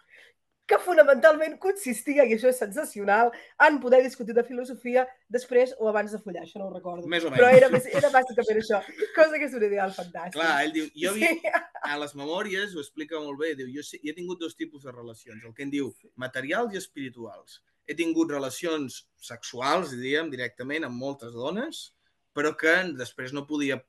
que fonamentalment consistia, i això és sensacional, en poder discutir de filosofia després o abans de follar, això no ho recordo. Més o Però menys. era, més- era bàsicament això, cosa que és un ideal fantàstic. Clar, ell diu, jo vi, Sí. a les memòries ho explica molt bé, diu, jo, sé- jo he tingut dos tipus de relacions, el que en diu materials i espirituals. He tingut relacions sexuals, diríem, directament amb moltes dones, però que després no podia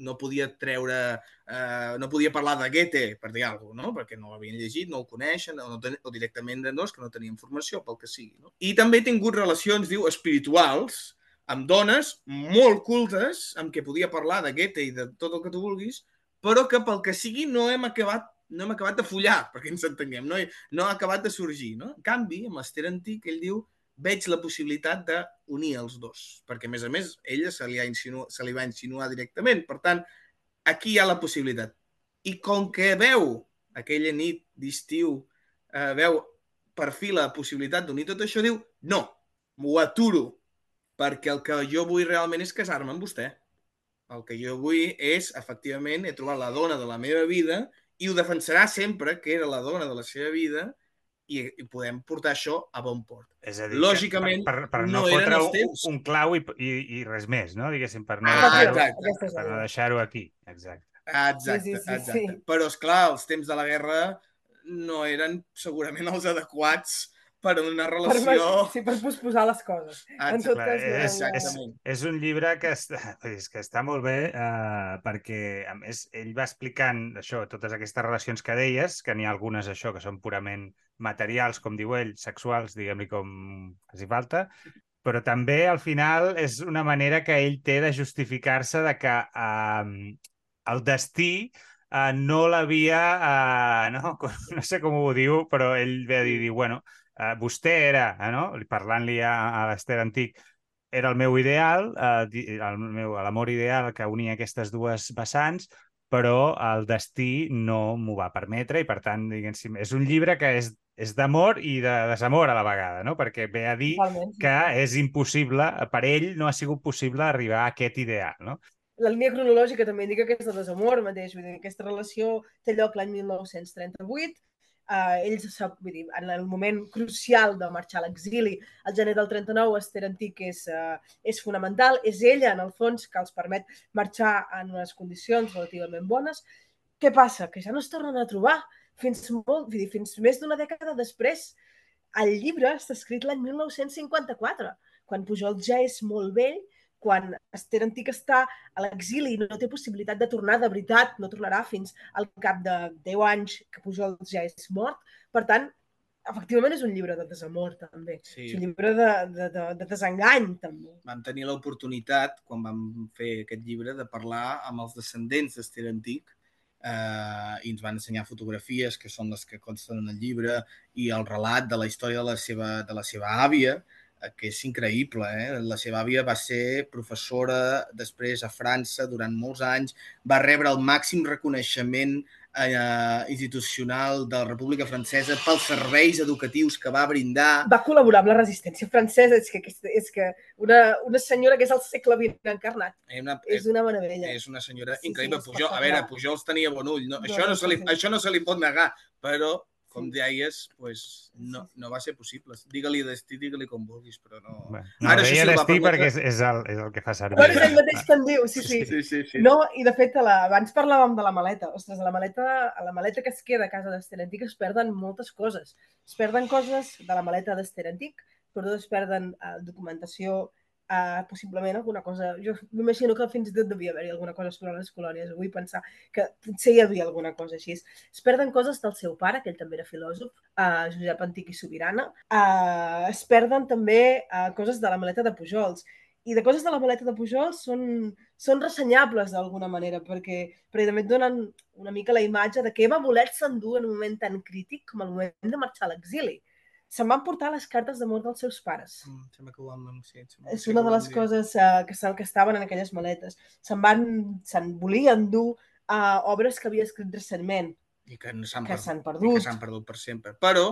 no podia treure, eh, no podia parlar de Goethe, per dir alguna cosa, no? perquè no l'havien llegit, no el coneixen, o, no ten, o directament de dos que no tenien formació, pel que sigui. No? I també he tingut relacions, diu, espirituals, amb dones molt cultes, amb què podia parlar de Goethe i de tot el que tu vulguis, però que pel que sigui no hem acabat no hem acabat de follar, perquè ens entenguem, no, no ha acabat de sorgir. No? En canvi, amb l'Ester Antic, ell diu veig la possibilitat d'unir els dos, perquè, a més a més, ella se li, ha insinu... se li va insinuar directament. Per tant, aquí hi ha la possibilitat. I com que veu aquella nit d'estiu, eh, veu per fi la possibilitat d'unir tot això, diu, no, m'ho aturo, perquè el que jo vull realment és casar-me amb vostè. El que jo vull és, efectivament, he trobat la dona de la meva vida i ho defensarà sempre que era la dona de la seva vida i, i podem portar això a bon port. És a dir, Lògicament, per, per, per no, no eren fotre els un, temps. un clau i, i, i res més, no? Diguéssim, per no Ah, deixar-ho no deixar aquí. Exacte. Exacte, Sí, sí, sí, exacte. sí. Però, és clar els temps de la guerra no eren segurament els adequats per una Per, relació... sí, per posposar les coses. En tot Exacte. cas, és, no, és, Exactament. és un llibre que està, és que està molt bé eh, perquè, a més, ell va explicant això, totes aquestes relacions que deies, que n'hi ha algunes, això, que són purament materials, com diu ell, sexuals, diguem-li com faci falta, però també, al final, és una manera que ell té de justificar-se de que eh, el destí eh, no l'havia... Eh, no? *laughs* no sé com ho diu, però ell ve a dir, diu, bueno, eh, vostè era, eh, no? parlant-li a, a l'Ester Antic, era el meu ideal, eh, di- el meu l'amor ideal que unia aquestes dues vessants, però el destí no m'ho va permetre i, per tant, diguéssim, és un llibre que és, és d'amor i de desamor a la vegada, no? perquè ve a dir totalment, que és impossible, per ell no ha sigut possible arribar a aquest ideal, no? La línia cronològica també indica que és de desamor mateix, vull dir, aquesta relació té lloc l'any 1938, eh, ells, vull dir, en el moment crucial de marxar a l'exili, el gener del 39, Esther Antic és, eh, és fonamental, és ella, en el fons, que els permet marxar en unes condicions relativament bones. Què passa? Que ja no es tornen a trobar fins, molt, vull dir, fins més d'una dècada després. El llibre està escrit l'any 1954, quan Pujol ja és molt vell, quan Esther Antic està a l'exili i no té possibilitat de tornar de veritat, no tornarà fins al cap de 10 anys que Pujol ja és mort. Per tant, efectivament és un llibre de desamor, també. Sí. És un llibre de, de, de, de desengany, també. vam tenir l'oportunitat, quan vam fer aquest llibre, de parlar amb els descendents d'Ester Antic eh, i ens van ensenyar fotografies que són les que consten en el llibre i el relat de la història de la seva, de la seva àvia, eh, que és increïble. Eh? La seva àvia va ser professora després a França durant molts anys, va rebre el màxim reconeixement eh, institucional de la República Francesa pels serveis educatius que va brindar. Va col·laborar amb la resistència francesa. És que, és, és que una, una senyora que és al segle XX encarnat. És una, És una meravella. és una senyora Sí, sí, increïble. Pujol, a veure, Pujols tenia bon ull. No, No, això, no se li, sí. això no se li pot negar, però, com deies, pues, no, no va ser possible. Digue-li destí, digue-li com vulguis, però no... Bé, No, Ara, deia sí, destí permetre- perquè és, és, el, és el que fa servir. Però és el mateix que en diu, sí, sí. Sí, sí, sí. No, i de fet, la, abans parlàvem de la maleta. Ostres, a la maleta, a la maleta que es queda a casa d'Ester Antic es perden moltes coses. Es perden coses de la maleta d'Ester Antic, però es perden eh, documentació, eh, possiblement alguna cosa... Jo m'imagino que fins i tot devia haver-hi alguna cosa sobre les colònies. Vull pensar que potser hi havia alguna cosa així. Es perden coses del seu pare, que ell també era filòsof, eh, Josep Antic i Sobirana. Eh, es perden també eh, coses de la maleta de Pujols. I de coses de la maleta de Pujols són, són ressenyables d'alguna manera, perquè, perquè també et donen una mica la imatge de què va voler-se endur en un moment tan crític com el moment de marxar a l'exili. Se'n van portar les cartes d'amor dels seus pares. Mm, Sembla que ho. Sí, sembla- És sí una de les dir. coses uh, que, se- que estaven en aquelles maletes. Se'n van, se'n volien dur a obres que havia escrit recentment, I que no s'han perdut. s'han i perdut. que s'han perdut per sempre. Però,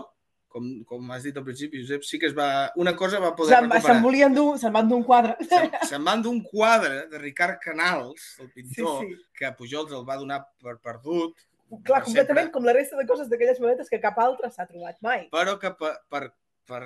com, com has dit al principi, Josep, sí que es va... Una cosa va poder Se'n se'n recuperar. volien dur, se'n van dur un quadre. Se'n se'n van d'un quadre de Ricard Canals, el Sí, pintor, sí. que Pujols el va donar per perdut, Clar, completament sempre, com la resta de coses d'aquelles maletes que cap altre s'ha trobat mai. però que per, per, per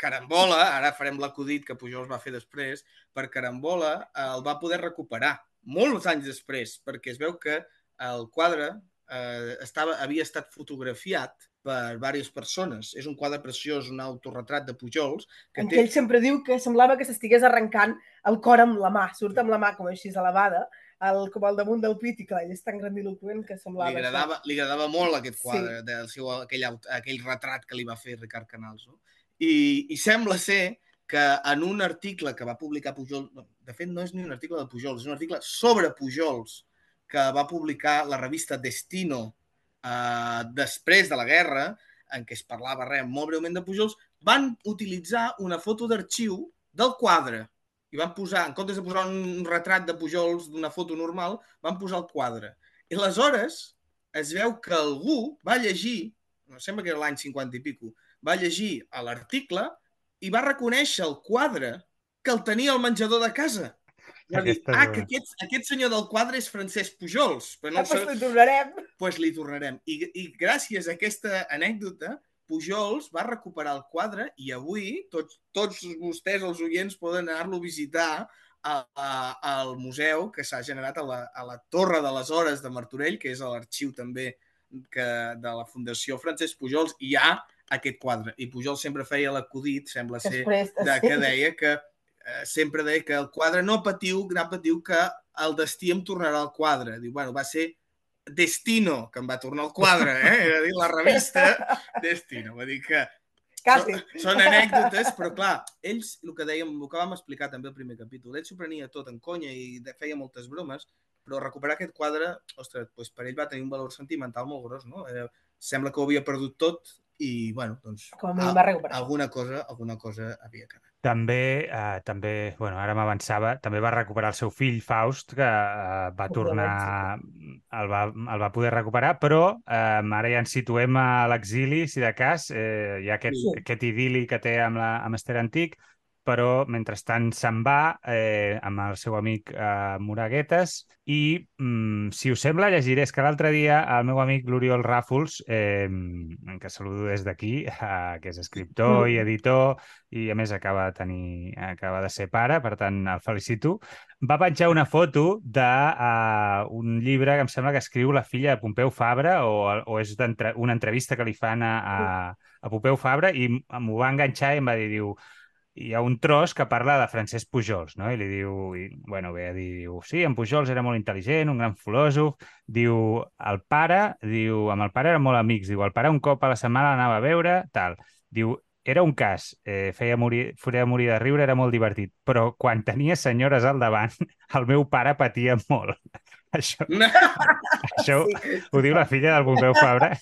carambola, ara farem l'acudit que Pujols va fer després, per carambola el va poder recuperar molts anys després, perquè es veu que el quadre eh, estava, havia estat fotografiat per diverses persones. És un quadre preciós, un autorretrat de Pujols, que En té... ell sempre diu que semblava que s'estigués arrencant el cor amb la mà, surt amb la mà com així elevada, el, com al damunt del pit, i clar, ell és tan grandiloquent que semblava li agradava, li agradava molt aquest Sí. quadre, del seu, aquell, aquell retrat que li va fer Ricard Canals. No? I, I sembla ser que en un article que va publicar Pujol, de fet no és ni un article de Pujols, és un article sobre Pujols que va publicar la revista Destino eh, després de la guerra, en què es parlava res, molt breument de Pujols, van utilitzar una foto d'arxiu del quadre i van posar, en comptes de posar un retrat de Pujols d'una foto normal, van posar el quadre. I aleshores es veu que algú va llegir, no sembla que era l'any 50 i pico, va llegir a l'article i va reconèixer el quadre que el tenia al menjador de casa. Va dir, ah, que aquest, aquest senyor del quadre és Francesc Pujols, però no Ah, doncs li tornarem. pues li tornarem. I, I gràcies a aquesta anècdota, Pujols va recuperar el quadre i avui tots, tots vostès, els oients, poden anar-lo a visitar a, a, al museu que s'ha generat a la, a la Torre de les Hores de Martorell, que és l'arxiu també que, de la Fundació Francesc Pujols, i hi ha aquest quadre. I Pujol sempre feia l'acudit, sembla ser, de, sí. que deia que eh, sempre deia que el quadre no patiu, no patiu que el destí em tornarà al quadre. Diu, bueno, va ser Destino que em va tornar el quadre, eh? Era dir, la revista Destino. Va dir que Quasi. són, són anècdotes, però clar, ells, el que dèiem, el que vam explicar també al primer capítol, ell s'ho prenia tot en conya i de- feia moltes bromes, però recuperar aquest quadre, ostres, doncs per ell va tenir un valor sentimental molt gros, no? Era, sembla que ho havia perdut tot i, bueno, doncs, Com a va recuperar. alguna cosa, alguna cosa havia quedat. També, eh, també, bueno, ara m'avançava, també va recuperar el seu fill Faust, que eh, va tornar, el va, el va poder recuperar, però eh, ara ja ens situem a l'exili, si de cas, eh, hi ha aquest, Sí. aquest idili que té amb, la, amb Esther Antic, però mentrestant se'n va eh, amb el seu amic eh, Moraguetes i, mm, si us sembla, llegiré. És que l'altre dia el meu amic l'Oriol Ràfols, eh, que saludo des d'aquí, *laughs* eh, que és escriptor i Mm. editor i a més acaba de tenir, acaba de ser pare, per tant el felicito, va penjar una foto d'un uh, un llibre que em sembla que escriu la filla de Pompeu Fabra o, o és d'entre- una entrevista que li fan a, a, a Pompeu Fabra i m'ho va enganxar i em va dir, diu, hi ha un tros que parla de Francesc Pujols, no? I li diu, i, bueno, dir, diu, sí, en Pujols era molt intel·ligent, un gran filòsof, diu, el pare, diu, amb el pare eren molt amics, diu, el pare un cop a la setmana l'anava a veure, tal. Diu, era un cas, eh, feia, morir, feia morir de riure, era molt divertit, però quan tenia senyores al davant, *laughs* el meu pare patia molt. *laughs* Això, això Sí. ho diu la filla del Pompeu Fabra.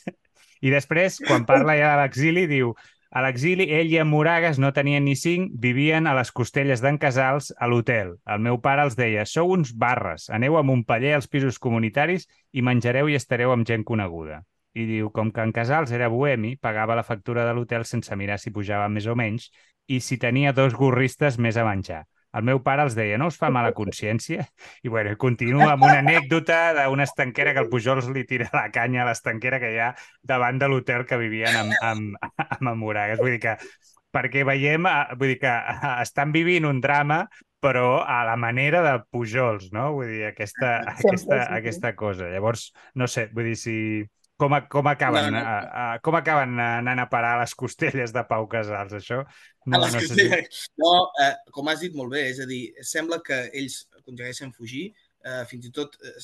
I després, quan parla ja de l'exili, diu A l'exili, ell i en Moragas no tenien ni cinc, vivien a les costelles d'en Casals a l'hotel. El meu pare els deia, sou uns barres, aneu a Montpeller als pisos comunitaris i menjareu i estareu amb gent coneguda. I diu, com que en Casals era bohemi, pagava la factura de l'hotel sense mirar si pujava més o menys i si tenia dos gorristes més a menjar. El meu pare els deia, no us fa mala consciència? I bueno, continua amb una anècdota d'una estanquera que el Pujols li tira la canya a l'estanquera que hi ha davant de l'hotel que vivien amb, amb, amb, amb Moragues. Vull dir que perquè veiem, eh, vull dir que eh, estan vivint un drama però a la manera de Pujols, no? Vull dir, aquesta, aquesta, aquesta cosa. Llavors, no sé, vull dir, si com, a, com, acaben, no, no. A, a, com acaben anant a parar a les costelles de Pau Casals, això? No, no, costelles. Si... no eh, com has dit molt bé, és a dir, sembla que ells aconsegueixen fugir, eh, fins i tot eh,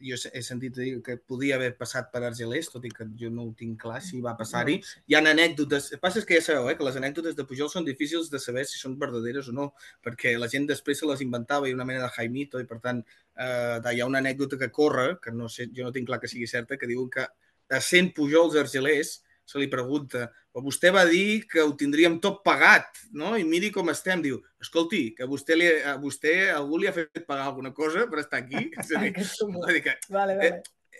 jo he sentit dir que podia haver passat per Argelers, tot i que jo no ho tinc clar si va passar-hi. Hi ha anècdotes, el passa és que ja sabeu eh, que les anècdotes de Pujol són difícils de saber si són verdaderes o no, perquè la gent després se les inventava i una mena de Jaimito, i per tant eh, hi ha una anècdota que corre, que no sé, jo no tinc clar que sigui certa, que diuen que de 100 Pujols argelers, se li pregunta, però vostè va dir que ho tindríem tot pagat, no? I miri com estem. Diu, escolti, que vostè li, a vostè algú li ha fet pagar alguna cosa per estar aquí? *laughs* És a dir, *laughs* que, vale, vale.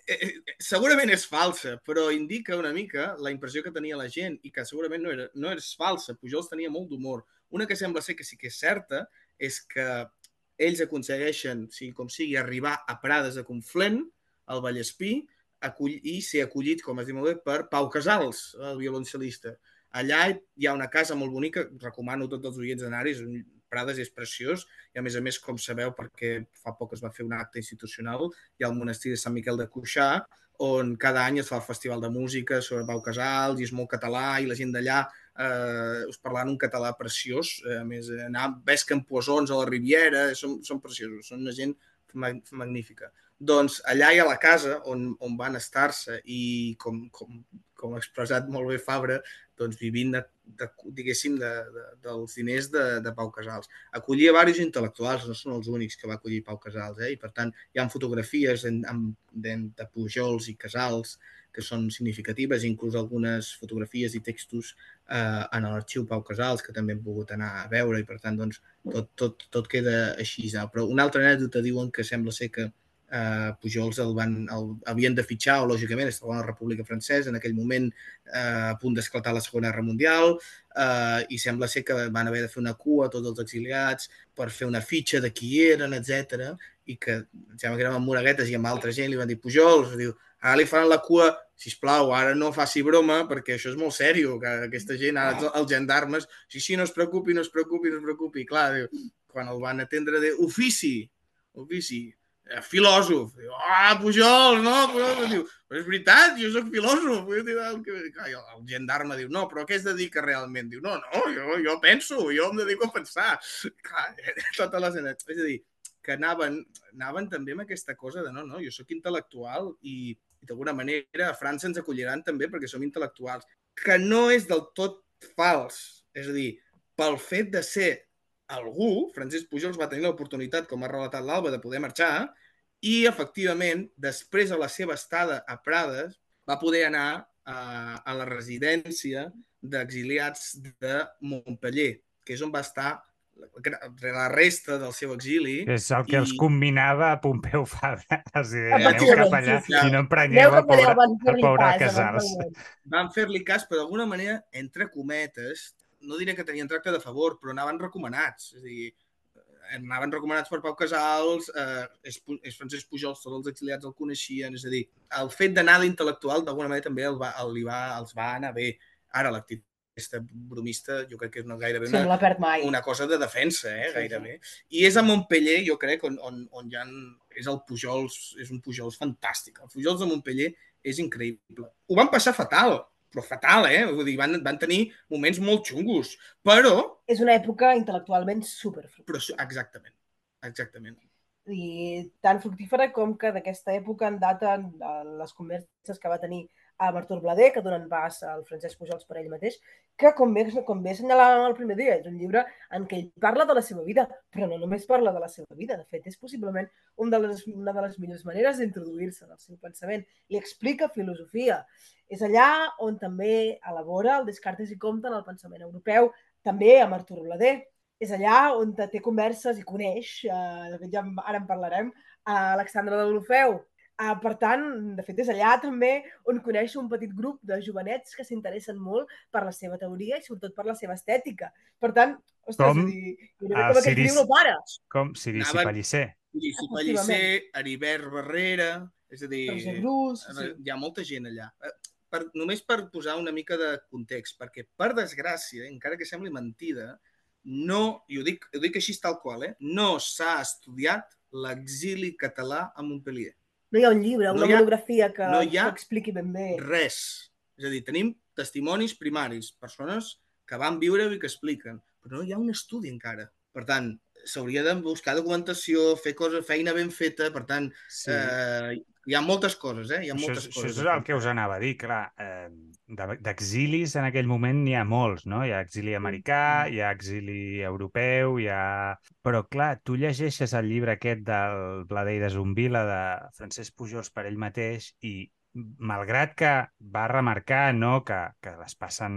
Eh, eh, eh, segurament és falsa, però indica una mica la impressió que tenia la gent i que segurament no, era, no és falsa. Pujols tenia molt d'humor. Una que sembla ser que sí que és certa és que ells aconsegueixen, sigui com sigui, arribar a Prades de Conflent, al Vallespí, acull, i ser acollit, com es diu molt bé, per Pau Casals, el violoncel·lista. Allà hi ha una casa molt bonica, recomano tots els oients d'anar-hi, Prades és preciós i a més a més, com sabeu, perquè fa poc es va fer un acte institucional, hi ha el monestir de Sant Miquel de Cuixà, on cada any es fa el festival de música sobre Pau Casals i és molt català i la gent d'allà eh, us parlant un català preciós, a més, anar, ves que en Poisons a la Riviera, són, són preciosos, són una gent magnífica. Doncs allà hi ha la casa on, on van estar-se i com, com, com ha expressat molt bé Fabra, doncs vivint, de, de, diguéssim, de, de, dels diners de, de Pau Casals. Acollia diversos intel·lectuals, no són els únics que va acollir Pau Casals, eh? i per tant hi ha fotografies en, en, de, de Pujols i Casals que són significatives, inclús algunes fotografies i textos eh, en l'arxiu Pau Casals, que també hem pogut anar a veure, i per tant doncs, tot, tot, tot queda així. Però una altra anècdota diuen que sembla ser que eh, Pujols el van, el, havien de fitxar, o lògicament estava a la República Francesa, en aquell moment eh, a punt d'esclatar la Segona Guerra Mundial, eh, i sembla ser que van haver de fer una cua tots els exiliats per fer una fitxa de qui eren, etc i que em sembla que érem amb Moraguetes i amb altra gent, li van dir Pujols, diu, ara li faran la cua, si plau, ara no faci broma, perquè això és molt sèrio, que aquesta gent, ara els gendarmes, sí, sí, no es preocupi, no es preocupi, no es preocupi. Clar, diu, quan el van atendre de ofici, ofici, eh, filòsof. Diu, ah, Pujol, no, Pujol. Diu, però és veritat, jo sóc filòsof. Diu, el, el, gendarme diu, no, però què es dedica realment? Diu, no, no, jo, jo penso, jo em dedico a pensar. Clar, tota la És a dir, que anaven, anaven també amb aquesta cosa de no, no, jo sóc intel·lectual i, i d'alguna manera a França ens acolliran també perquè som intel·lectuals, que no és del tot fals. És a dir, pel fet de ser algú, Francesc Pujols va tenir l'oportunitat, com ha relatat l'Alba, de poder marxar i, efectivament, després de la seva estada a Prades, va poder anar a, a la residència d'exiliats de Montpellier, que és on va estar la resta del seu exili. És el que i... els combinava a Pompeu Fabra. *laughs* Els deia, aneu cap allà sí, i no emprenyeu a pobre, a pobre Casals. Van fer-li cas, però d'alguna manera, entre cometes, no diré que tenien tracte de favor, però anaven recomanats. És a dir, anaven recomanats per Pau Casals, eh, és, és Francesc Pujols, tots els exiliats el coneixien, és a dir, el fet d'anar d'intel·lectual d'alguna manera també el va, el, li va, els va anar bé. Ara, l'actitud aquesta bromista jo crec que és una, gairebé una, sí, una cosa de defensa, eh, gairebé. Sí, sí. I és a Montpellier, jo crec, on, on, on ja és el Pujols, és un Pujols fantàstic. El Pujols de Montpellier és increïble. Ho van passar fatal, però fatal, eh? Vull dir, van, van tenir moments molt xungos, però... És una època intel·lectualment super Però, exactament, exactament. I tan fructífera com que d'aquesta època en data les converses que va tenir a Artur Blader, que donen pas al Francesc Pujols per ell mateix, que, com bé, com bé assenyalàvem el primer dia, és un llibre en què ell parla de la seva vida, però no només parla de la seva vida. De fet, és possiblement un de les, una de les millors maneres d'introduir-se en el seu pensament. Li explica filosofia. És allà on també elabora el Descartes i Comte en el pensament europeu, també amb Artur Blader. És allà on té converses i coneix, eh, de fet ja ara en parlarem, a Alexandre de Deulofeu, Uh, per tant, de fet, és allà també on coneix un petit grup de jovenets que s'interessen molt per la seva teoria i sobretot per la seva estètica. Per tant, ostres, com, dir, com aquest Ciris, no para. Com Cirici Anaven- Pellicer. I Pellicer, Heribert Barrera... És a dir, Roger Brus, sí. hi ha molta gent allà. Eh, Per, només per posar una mica de context, perquè, per desgràcia, encara que sembli mentida, no, i ho dic, ho dic així tal qual, eh, no s'ha estudiat l'exili català a Montpellier. No hi ha un llibre, No una ha- monografia que, no que expliqui ben bé. Res. És a dir, tenim testimonis primaris, persones que van viure-ho i que expliquen, però no hi ha un estudi encara. Per tant, s'hauria de buscar documentació, fer coses, feina ben feta, per tant, Sí. eh, hi ha moltes coses, eh? Hi ha Això, moltes és, això coses. és el que us anava a dir, clar. Eh, de- D'exilis en aquell moment n'hi ha molts, no? Hi ha exili americà, hi ha exili europeu, hi ha... Però, clar, tu llegeixes el llibre aquest del Blader i de Zumbila de Francesc Pujols per ell mateix i malgrat que va remarcar no, que, que les passen,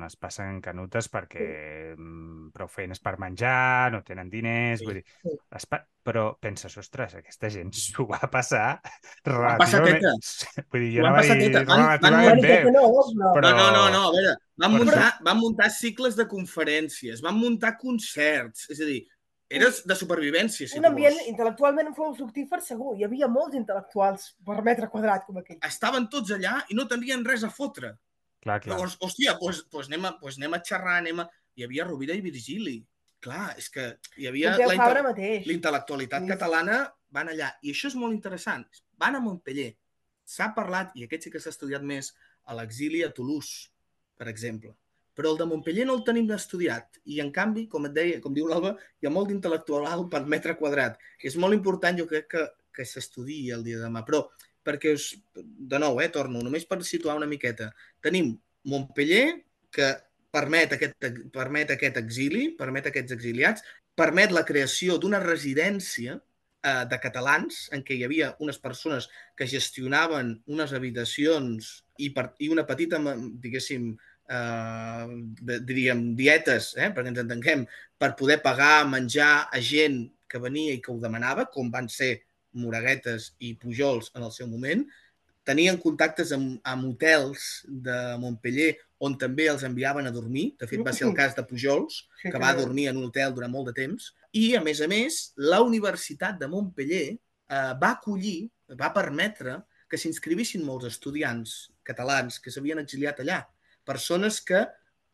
les passen canutes perquè mm, prou feines per menjar, no tenen diners, Sí, vull dir, sí. les pa... però penses, ostres, aquesta gent *laughs* s'ho va passar relativament... *laughs* Vull dir, jo anava a dir teta. Van- van relativament bé, no, no. però- No, no, no, no, a veure, van Però- muntar, van muntar cicles de conferències, van muntar concerts, és a dir, era de supervivència, si un ambient vols. intel·lectualment fou fructífer segur. Hi havia molts intel·lectuals per metre quadrat com aquell. Estaven tots allà i no tenien res a fotre. Clar, clar. Llavors, hòstia, doncs, doncs, anem, a, doncs anem a xerrar, anem a... Hi havia Rovira i Virgili. Clar, és que hi havia la, Fabra inte- mateix. l'intel·lectualitat Sí. catalana, van allà. I això és molt interessant. Van a Montpellier. S'ha parlat, i aquest sí que s'ha estudiat més, a l'exili a Toulouse, per exemple. Però el de Montpellier no el tenim estudiat. I, en canvi, com et deia, com diu l'Alba, hi ha molt d'intel·lectual per metre quadrat. És molt important, jo crec, que, que s'estudiï el dia de demà. Però, perquè us, de nou, eh, torno, només per situar una miqueta. Tenim Montpellier, que permet aquest, permet aquest exili, permet aquests exiliats, permet la creació d'una residència eh, de catalans en què hi havia unes persones que gestionaven unes habitacions i, per, i una petita, diguéssim, eh, de, diríem, dietes, eh, perquè ens entenguem, per poder pagar menjar a gent que venia i que ho demanava, com van ser Moraguetes i Pujols en el seu moment, tenien contactes amb, amb hotels de Montpellier on també els enviaven a dormir. De fet, va ser el cas de Pujols, que va dormir en un hotel durant molt de temps. I, a més a més, la Universitat de Montpellier eh, va acollir, va permetre que s'inscrivissin molts estudiants catalans que s'havien exiliat allà. Persones que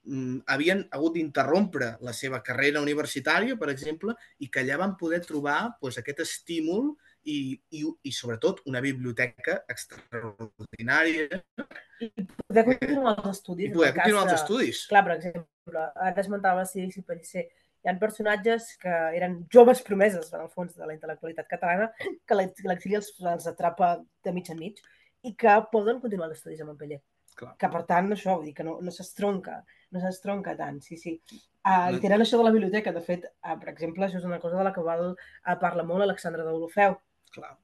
mm, havien hagut d'interrompre la seva carrera universitària, per exemple, i que allà van poder trobar pues, aquest estímul i, i, i, sobretot, una biblioteca extraordinària Poder continuar els estudis. i poder continuar els de- estudis. Clar, per exemple, ara esmentava Cirici Pellicer. Hi ha personatges que eren joves promeses, en el fons, de la intel·lectualitat catalana, que l'ex- l'exili els, els atrapa de mig en mig i que poden continuar els estudis a Montpellier. Clar. Que, per tant, això, vull dir que no, no s'estronca, no s'estronca tant, sí, sí. Uh. I tenen això de la biblioteca, de fet, uh, per exemple, això és una cosa de la que val, uh, parla molt Alexandre d'Olofeu. Clar,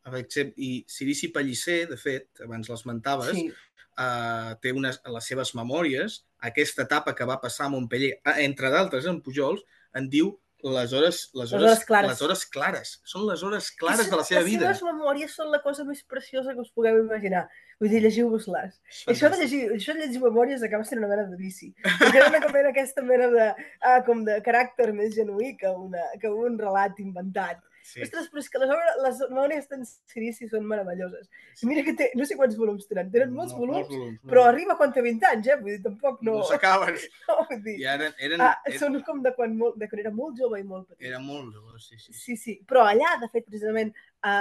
i Cirici Pellicer, de fet, abans l'esmentaves, Sí, eh, té unes, a les seves memòries aquesta etapa que va passar a Montpellier, entre d'altres en Pujols, en diu les hores, les hores, hores clares. Les hores clares. Són les hores clares de la seva vida. Les seves memòries són la cosa més preciosa que us pugueu imaginar. Vull dir, llegiu-vos-les. Això de, llegir, això de llegir memòries acaba sent una mena de vici. Perquè era una mena aquesta mena de, ah, com de caràcter més genuí que, una, que un relat inventat. Sí. Ostres, però és que les, obres, les memòries d'en Cirici són meravelloses. I mira que té, no sé quants volums tenen, tenen molts No, volums, volums, però molts. arriba quan té 20 anys, eh? Vull dir, tampoc no... No s'acaben. *laughs* no vull dir, I eren, eren, ah, eren, són com de quan, molt, de quan era molt jove i molt petit. era molt jove, sí, sí. Sí, sí, però allà, de fet, precisament a,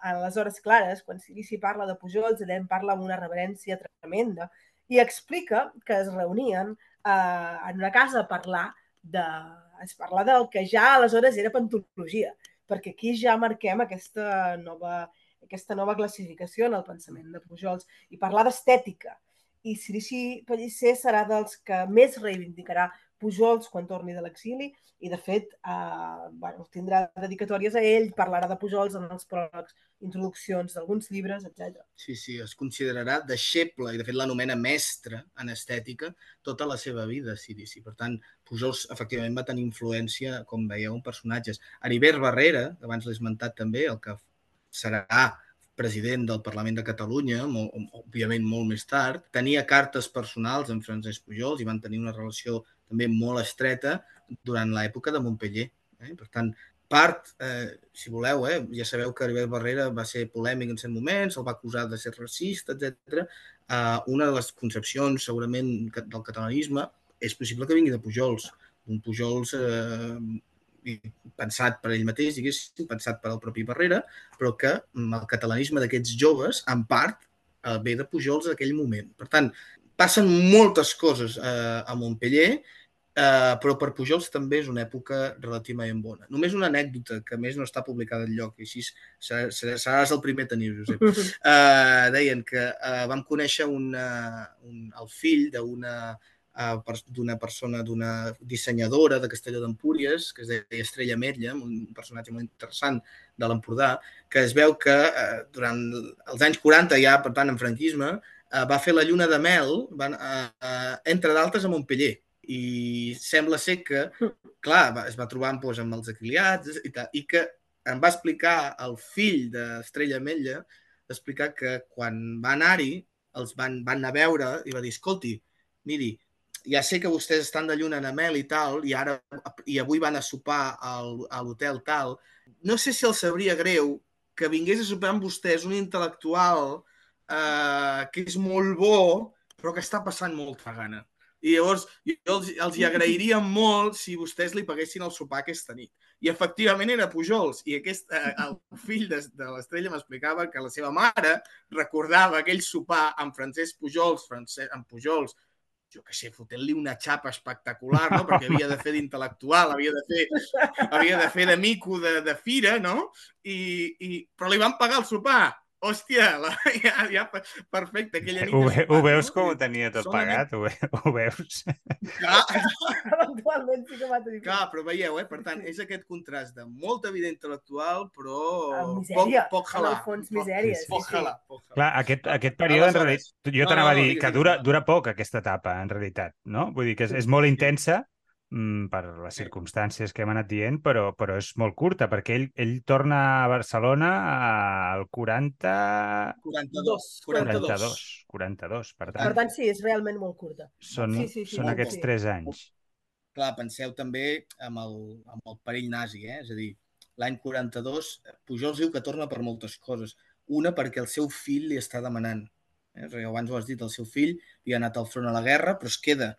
a les hores clares, quan Silici parla de Pujols, en parla amb una reverència tremenda i explica que es reunien eh, en una casa a parlar de, es parla del que ja aleshores era pantologia, perquè aquí ja marquem aquesta nova aquesta nova classificació en el pensament de Pujols i parlar d'estètica. I Sirici Pellicer serà dels que més reivindicarà Pujols quan torni de l'exili i, de fet, eh, bueno, tindrà dedicatòries a ell, parlarà de Pujols en els pròlegs, introduccions d'alguns llibres, etc. Sí, sí, es considerarà deixeble i, de fet, l'anomena mestre en estètica tota la seva vida, Sirici. Per tant, Pujols, efectivament, va tenir influència, com veieu, en personatges. Heribert Barrera, abans l'he esmentat també, el que serà president del Parlament de Catalunya, molt, òbviament molt més tard, tenia cartes personals amb Francesc Pujols i van tenir una relació també molt estreta durant l'època de Montpellier. Eh? Per tant, part, eh, si voleu, eh, ja sabeu que Heribert Barrera va ser polèmic en cert moment, se'l va acusar de ser racista, etc. Eh, una de les concepcions, segurament, del catalanisme és possible que vingui de Pujols. Un Pujols eh, pensat per ell mateix, diguéssim, pensat per al propi Barrera, però que mm, el catalanisme d'aquests joves, en part, eh, ve de Pujols en aquell moment. Per tant, passen moltes coses eh, a Montpellier Uh, però per Pujols també és una època relativament bona. Només una anècdota que més no està publicada en lloc, i així seràs, seràs el primer a tenir, Josep. Uh, *laughs* deien que uh, vam conèixer una, un, el fill d'una uh, d'una persona, d'una dissenyadora de Castelló d'Empúries, que es deia Estrella Metlla, un personatge molt interessant de l'Empordà, que es veu que uh, durant els anys 40, ja per tant en franquisme, uh, va fer la lluna de mel, van, uh, uh, entre d'altres a Montpellier, i sembla ser que, clar, es va trobar doncs, amb els exiliats i, tal, i que em va explicar el fill d'Estrella Metlla, explicar que quan va anar-hi, els van, van anar a veure i va dir, escolti, miri, ja sé que vostès estan de lluna en Amel i tal, i ara i avui van a sopar al, a l'hotel tal, no sé si els sabria greu que vingués a sopar amb vostès un intel·lectual eh, que és molt bo, però que està passant molta gana. I llavors jo els, els hi agrairia molt si vostès li paguessin el sopar aquesta nit. I efectivament era Pujols. I aquest, eh, el *laughs* fill de, de l'Estrella m'explicava que la seva mare recordava aquell sopar amb Francesc Pujols, Francesc, amb Pujols, jo què sé, fotent-li una xapa espectacular, no? perquè havia de fer d'intel·lectual, havia de fer, havia de fer de mico de, de fira, no? I, i, però li van pagar el sopar hòstia, la, *laughs* ja, ja, perfecte, aquella nit... Ho, ve, ho veus com ho tenia tot pagat? Ho, ve, *laughs* ho veus? Clar, Eventualment sí que va tenir... clar, però veieu, eh? per tant, és aquest contrast de molta vida intel·lectual, però poc, poc en jalar. el fons Poc- misèria, sí, Poc sí. jalar, poc jalar. Clar, aquest, aquest període, en realitat, jo No, t'anava no, a dir que dura, dura poc aquesta etapa, en realitat, no? Vull dir que és, és molt intensa per les circumstàncies que hem anat dient, però, però és molt curta, perquè ell, ell torna a Barcelona al 40... 42, 42. 42. 42, per tant, Per tant, sí, és realment molt curta. són, sí, sí, sí, són molt aquests sí. tres anys. Clar, penseu també amb el, amb el perill nazi, eh? és a dir, l'any 42, Pujols diu que torna per moltes coses. Una, perquè el seu fill li està demanant. Eh? Abans ho has dit, el seu fill havia anat al front a la guerra, però es queda,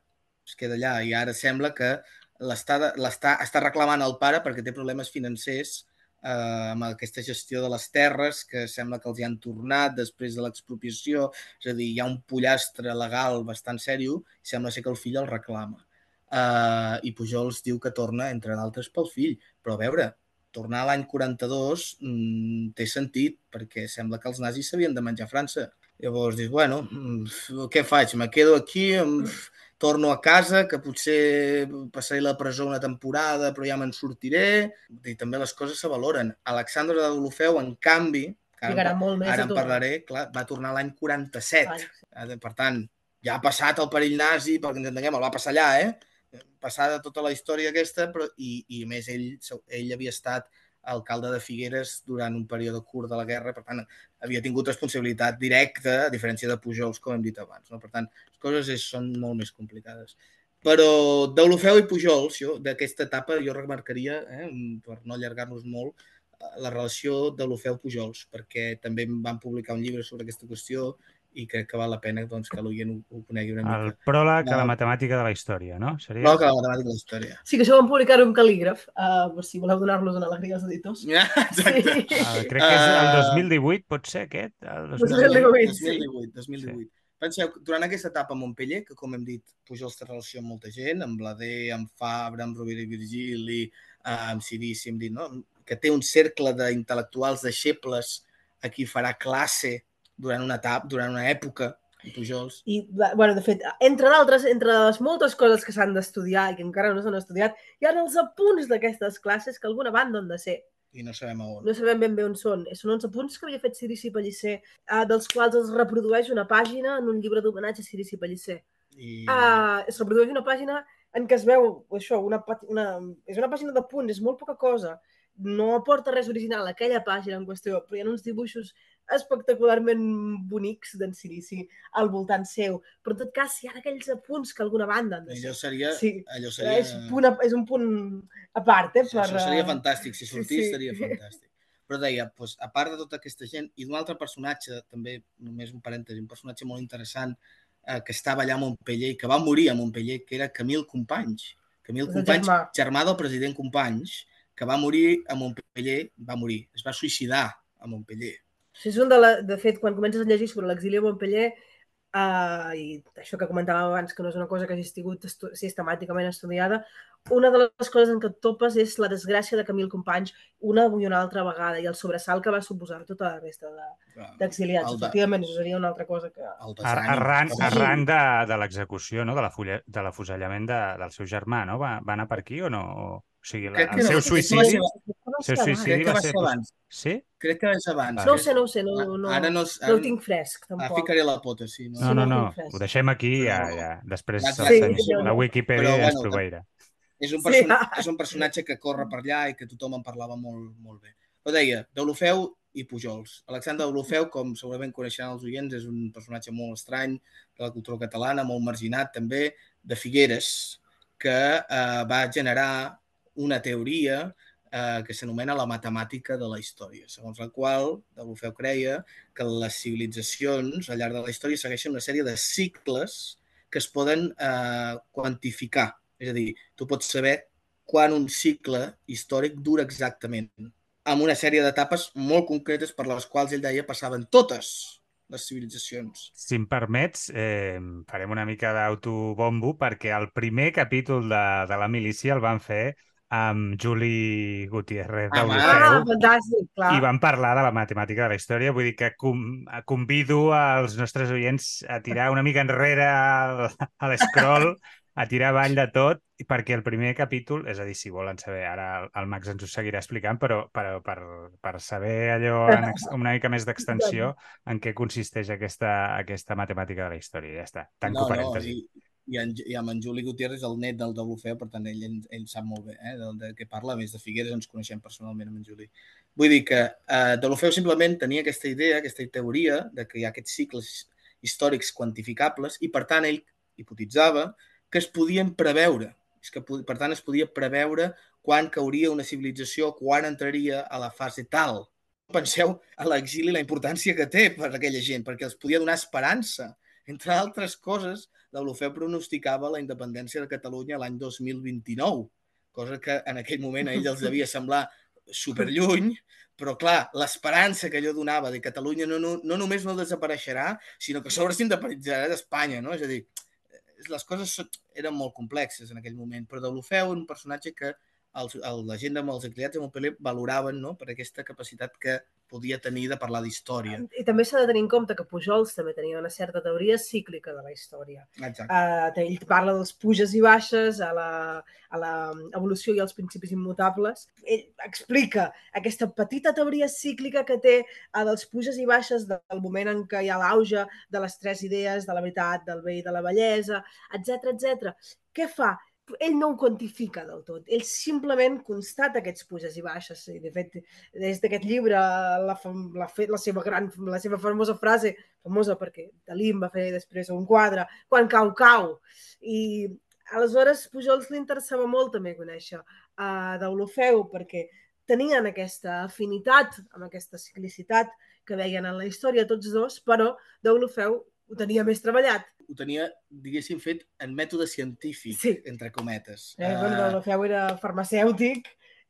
es queda allà. I ara sembla que l'està està reclamant el pare perquè té problemes financers eh, amb aquesta gestió de les terres, que sembla que els hi han tornat després de l'expropiació. És a dir, hi ha un pollastre legal bastant sèrio i sembla ser que el fill el reclama. Uh, I Pujols diu que torna, entre d'altres, pel fill. Però a veure, tornar l'any 42 mm, té sentit, perquè sembla que els nazis s'havien de menjar França. Llavors dius, bueno, mm, què faig? Me quedo aquí, mm, torno a casa, que potser passaré la presó una temporada, però ja me'n sortiré. I també les coses se valoren. Alexandre de Deulofeu, en canvi, que Trigarà molt més ara en parlaré, clar, va tornar l'any 47. Ai, Per tant, ja ha passat el perill nazi, perquè ens entenguem, el va passar allà, eh? Passada tota la història aquesta, però, i, i a més ell, ell havia estat alcalde de Figueres durant un període curt de la guerra, per tant, havia tingut responsabilitat directa, a diferència de Pujols, com hem dit abans. No? Per tant, les coses és, són molt més complicades. Però d'Olofeu i Pujols, jo, d'aquesta etapa, jo remarcaria, eh, per no allargar-nos molt, eh, la relació d'Olofeu-Pujols, perquè també van publicar un llibre sobre aquesta qüestió i crec que val la pena doncs, que l'oient ho, ho conegui una El mica. pròleg a la matemàtica de la història, no? Seria... No, que la matemàtica de la història. Sí, que això ho vam publicar un cal·lígraf, uh, per si voleu donar-los una alegria als editors. *laughs* Ja, exacte. Sí. Uh, crec que és el Ah. 2018, pot ser aquest? El 2018, sí. 2018, 2018. Penseu, durant aquesta etapa a Montpellier, que com hem dit, Pujols té relació amb molta gent, amb Blader, amb Fabra, amb Rovira i Virgili, eh, amb Sirici, hem dit, no? que té un cercle d'intel·lectuals, deixebles a qui farà classe durant una etapa, durant una època, i Pujols. I, bueno, de fet, entre d'altres, entre les moltes coses que s'han d'estudiar i que encara no s'han estudiat, hi ha els apunts d'aquestes classes que alguna banda han de ser. I no sabem on. No sabem ben bé on són. Són uns apunts que havia fet Cirici Pellicer, eh, dels quals es reprodueix una pàgina en un llibre d'homenatge a Cirici Pellicer. I... Uh, es reprodueix una pàgina en què es veu això, una, una, és una pàgina de punts, és molt poca cosa. No aporta res original a aquella pàgina en qüestió, però hi ha uns dibuixos espectacularment bonics d'en Silici al voltant seu. Però en tot cas, hi ha aquells apunts que alguna banda han de Allò ser. seria... Sí. Allò Seria... seria... És, punt, a- és un punt a part, eh? Sí, això seria eh, fantàstic, si sí, sortís sí. seria *laughs* fantàstic. Però deia, doncs, a part de tota aquesta gent, i d'un altre personatge, també, només un parèntesi, un personatge molt interessant, eh, que estava allà a Montpellier, i que va morir a Montpellier, que era Camil Companys. Camil És Companys, germà. germà del president Companys, que va morir a Montpellier, va morir, es va suïcidar a Montpellier. És un de, la, de fet, quan comences a llegir sobre l'exili a Montpellier, uh, i això que comentàvem abans, que no és una cosa que hagi sigut estu sistemàticament estudiada, una de les coses en què et topes és la desgràcia de Camil Companys una i una altra vegada, i el sobresalt que va suposar tota la resta de- d'exiliats. De- Efectivament, això seria una altra cosa que... Arran, arran de, de l'execució, no? de la fulla- de l'afusellament de, del seu germà, no? Va, va anar per aquí o no? O sigui, la, el no, seu crec que va suïcidi... ser- el seu Crec suïcidi que va va ser... ser abans. Sí? Crec que és abans. No ho sé, no ho sé, no, no, Ara no, no ara ho tinc fresc, Ah, tampoc. ficaré la pota, sí. No? No, Sí, no, no no. Ho deixem aquí i ja, ja. Després Sí, la Wikipedia Però, bueno, proveirà. És un, Sí. person és un personatge que corre per allà i que tothom en parlava molt, molt bé. Però deia, Deulofeu i Pujols. Alexandre Deulofeu, com segurament coneixeran els oients, és un personatge molt estrany de la cultura catalana, molt marginat també, de Figueres, que eh, va generar una teoria eh, que s'anomena la matemàtica de la història, segons la qual Deulofeu creia que les civilitzacions al llarg de la història segueixen una sèrie de cicles que es poden eh, quantificar. És a dir, tu pots saber quan un cicle històric dura exactament, amb una sèrie d'etapes molt concretes per les quals ell deia passaven totes les civilitzacions. Si em permets, eh, farem una mica d'autobombo perquè el primer capítol de, de la milícia el van fer amb Juli Gutiérrez Ah, Ah, fantàstic, clar. i van parlar de la matemàtica de la història. Vull dir que com, convido als nostres oients a tirar una mica enrere al, a l'escroll, a tirar avall de tot, perquè el primer capítol, és a dir, si volen saber, ara el, el Max ens ho seguirà explicant, però, però per, per saber allò en una mica més d'extensió en què consisteix aquesta, aquesta matemàtica de la història. Ja està, tanco parèntesi. i, i, en, i amb en Juli Gutiérrez, el net del Deulofeu, per tant, ell, ell sap molt bé eh, de, de què parla, a més de Figueres ens coneixem personalment amb en Juli. Vull dir que eh, Deulofeu simplement tenia aquesta idea, aquesta teoria de que hi ha aquests cicles històrics quantificables i, per tant, ell hipotitzava que es podien preveure. És que, per tant, es podia preveure quan cauria una civilització, quan entraria a la fase tal. Penseu a l'exili la importància que té per aquella gent, perquè els podia donar esperança. Entre altres coses, l'Olofeu pronosticava la independència de Catalunya l'any 2029, cosa que en aquell moment a ell els devia semblar superlluny, però clar, l'esperança que allò donava de Catalunya no, no, no només no desapareixerà, sinó que a sobre s'independitzarà d'Espanya, no? És a dir, les coses eren molt complexes en aquell moment, però Deulofeu un personatge que els, el, la gent amb els exiliats de Montpellier valoraven no? per aquesta capacitat que podia tenir de parlar d'història. I també s'ha de tenir en compte que Pujols també tenia una certa teoria cíclica de la història. Exacte. Uh, ell parla dels puges i baixes, a la, a la evolució i als principis immutables. Ell explica aquesta petita teoria cíclica que té uh, dels puges i baixes del moment en què hi ha l'auge de les tres idees, de la veritat, del bé i de la bellesa, etc etc. Què fa? Ell no ho quantifica del tot, ell simplement constata aquests puges i baixes. I, de fet, des d'aquest llibre, la, la, la, seva gran, la seva famosa frase, famosa perquè Dalí va fer després un quadre, quan cau, cau. I aleshores Pujols li interessava molt també conèixer uh, d'Olofeu perquè tenien aquesta afinitat amb aquesta ciclicitat que veien en la història tots dos, però d'Olofeu ho tenia més treballat. Ho tenia, diguéssim, fet en mètode científic, sí. entre cometes. Eh, bueno, Deulofeu era farmacèutic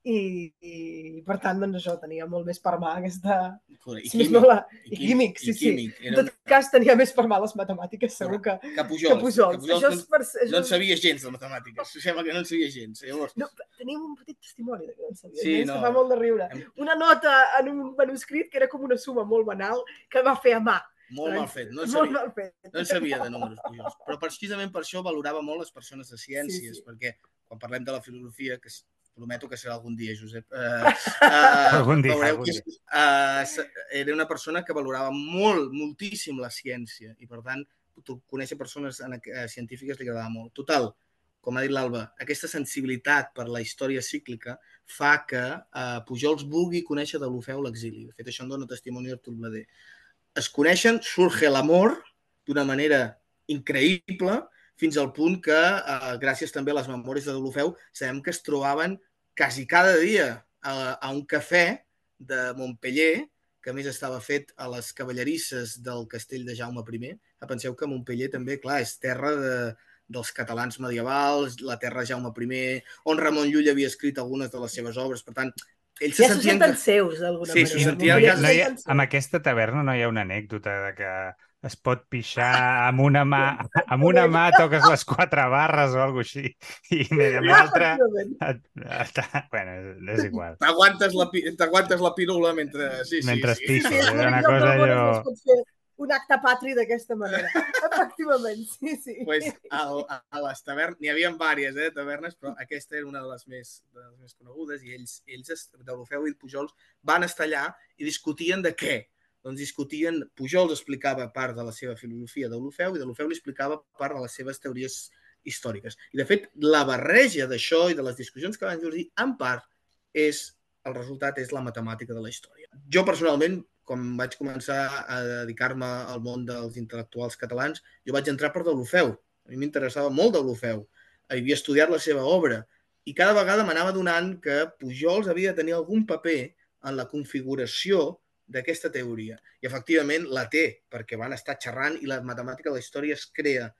i, i per tant, doncs això, tenia molt més per mà aquesta... I si més químic, no la... i I químic, sí, i sí. químic. En Era tot cas, tenia més per mà les matemàtiques, segur que, que Pujols. que Pujols. Que Pujols Això és no, per, no això en sabia gens de matemàtiques. Sembla que no en sabia gens. Llavors, No, tenim un petit testimoni de que no en sabia. Sí, Sí, no. que fa molt de riure. Una nota en un manuscrit que era com una suma molt banal que va fer a mà. Molt mal fet. No en sabia, mal fet. no en sabia de números Pujols. Però precisament per això valorava molt les persones de ciències, Sí, sí. perquè quan parlem de la filosofia, que prometo que serà algun dia, Josep, eh, *laughs* eh, Algun dia, veureu algun que és- eh, era una persona que valorava molt, moltíssim la ciència i, per tant, tu- conèixer persones en, eh, científiques li agradava molt. Total, com ha dit l'Alba, aquesta sensibilitat per la història cíclica fa que eh, Pujols vulgui conèixer de l'Ofeu l'exili. De fet, això en dona testimoni Artur Blader. Es coneixen, surge l'amor d'una manera increïble fins al punt que, eh, gràcies també a les memòries de Deulofeu, sabem que es trobaven quasi cada dia a, a un cafè de Montpellier, que més estava fet a les cavallerisses del castell de Jaume I. Ah, Penseu que Montpellier també, clar, és terra de, dels catalans medievals, la terra de Jaume I, on Ramon Llull havia escrit algunes de les seves obres. Per tant, ells se Ja se sentien... senten que- seus, d'alguna Sí, manera. se sentien no, que- no hi ha, amb aquesta taverna no hi ha una anècdota de que es pot pixar amb una mà, amb una mà toques les quatre barres o alguna així i amb l'altra... Bueno, és igual. T'aguantes la, pi- t'aguantes la pirula mentre... Sí, sí, Mentre sí. pixes, Sí, és era una cosa allò... fer un acte patri d'aquesta manera. Efectivament, sí, sí. pues, al, a, a les tavernes, n'hi havia diverses eh, tavernes, però aquesta era una de les més, de les més conegudes i ells, ells d'Olofeu i Pujols, van estar allà i discutien de què? Doncs discutien, Pujols explicava part de la seva filosofia d'Olofeu i d'Olofeu li explicava part de les seves teories històriques. I, de fet, la barreja d'això i de les discussions que van sorgir, en part, és el resultat és la matemàtica de la història. Jo, personalment, quan vaig començar a dedicar-me al món dels intel·lectuals catalans, jo vaig entrar per Deulofeu. A mi m'interessava molt Deulofeu. Havia estudiat la seva obra i cada vegada m'anava donant que Pujols havia de tenir algun paper en la configuració d'aquesta teoria. I efectivament la té, perquè van estar xerrant i la matemàtica de la història es crea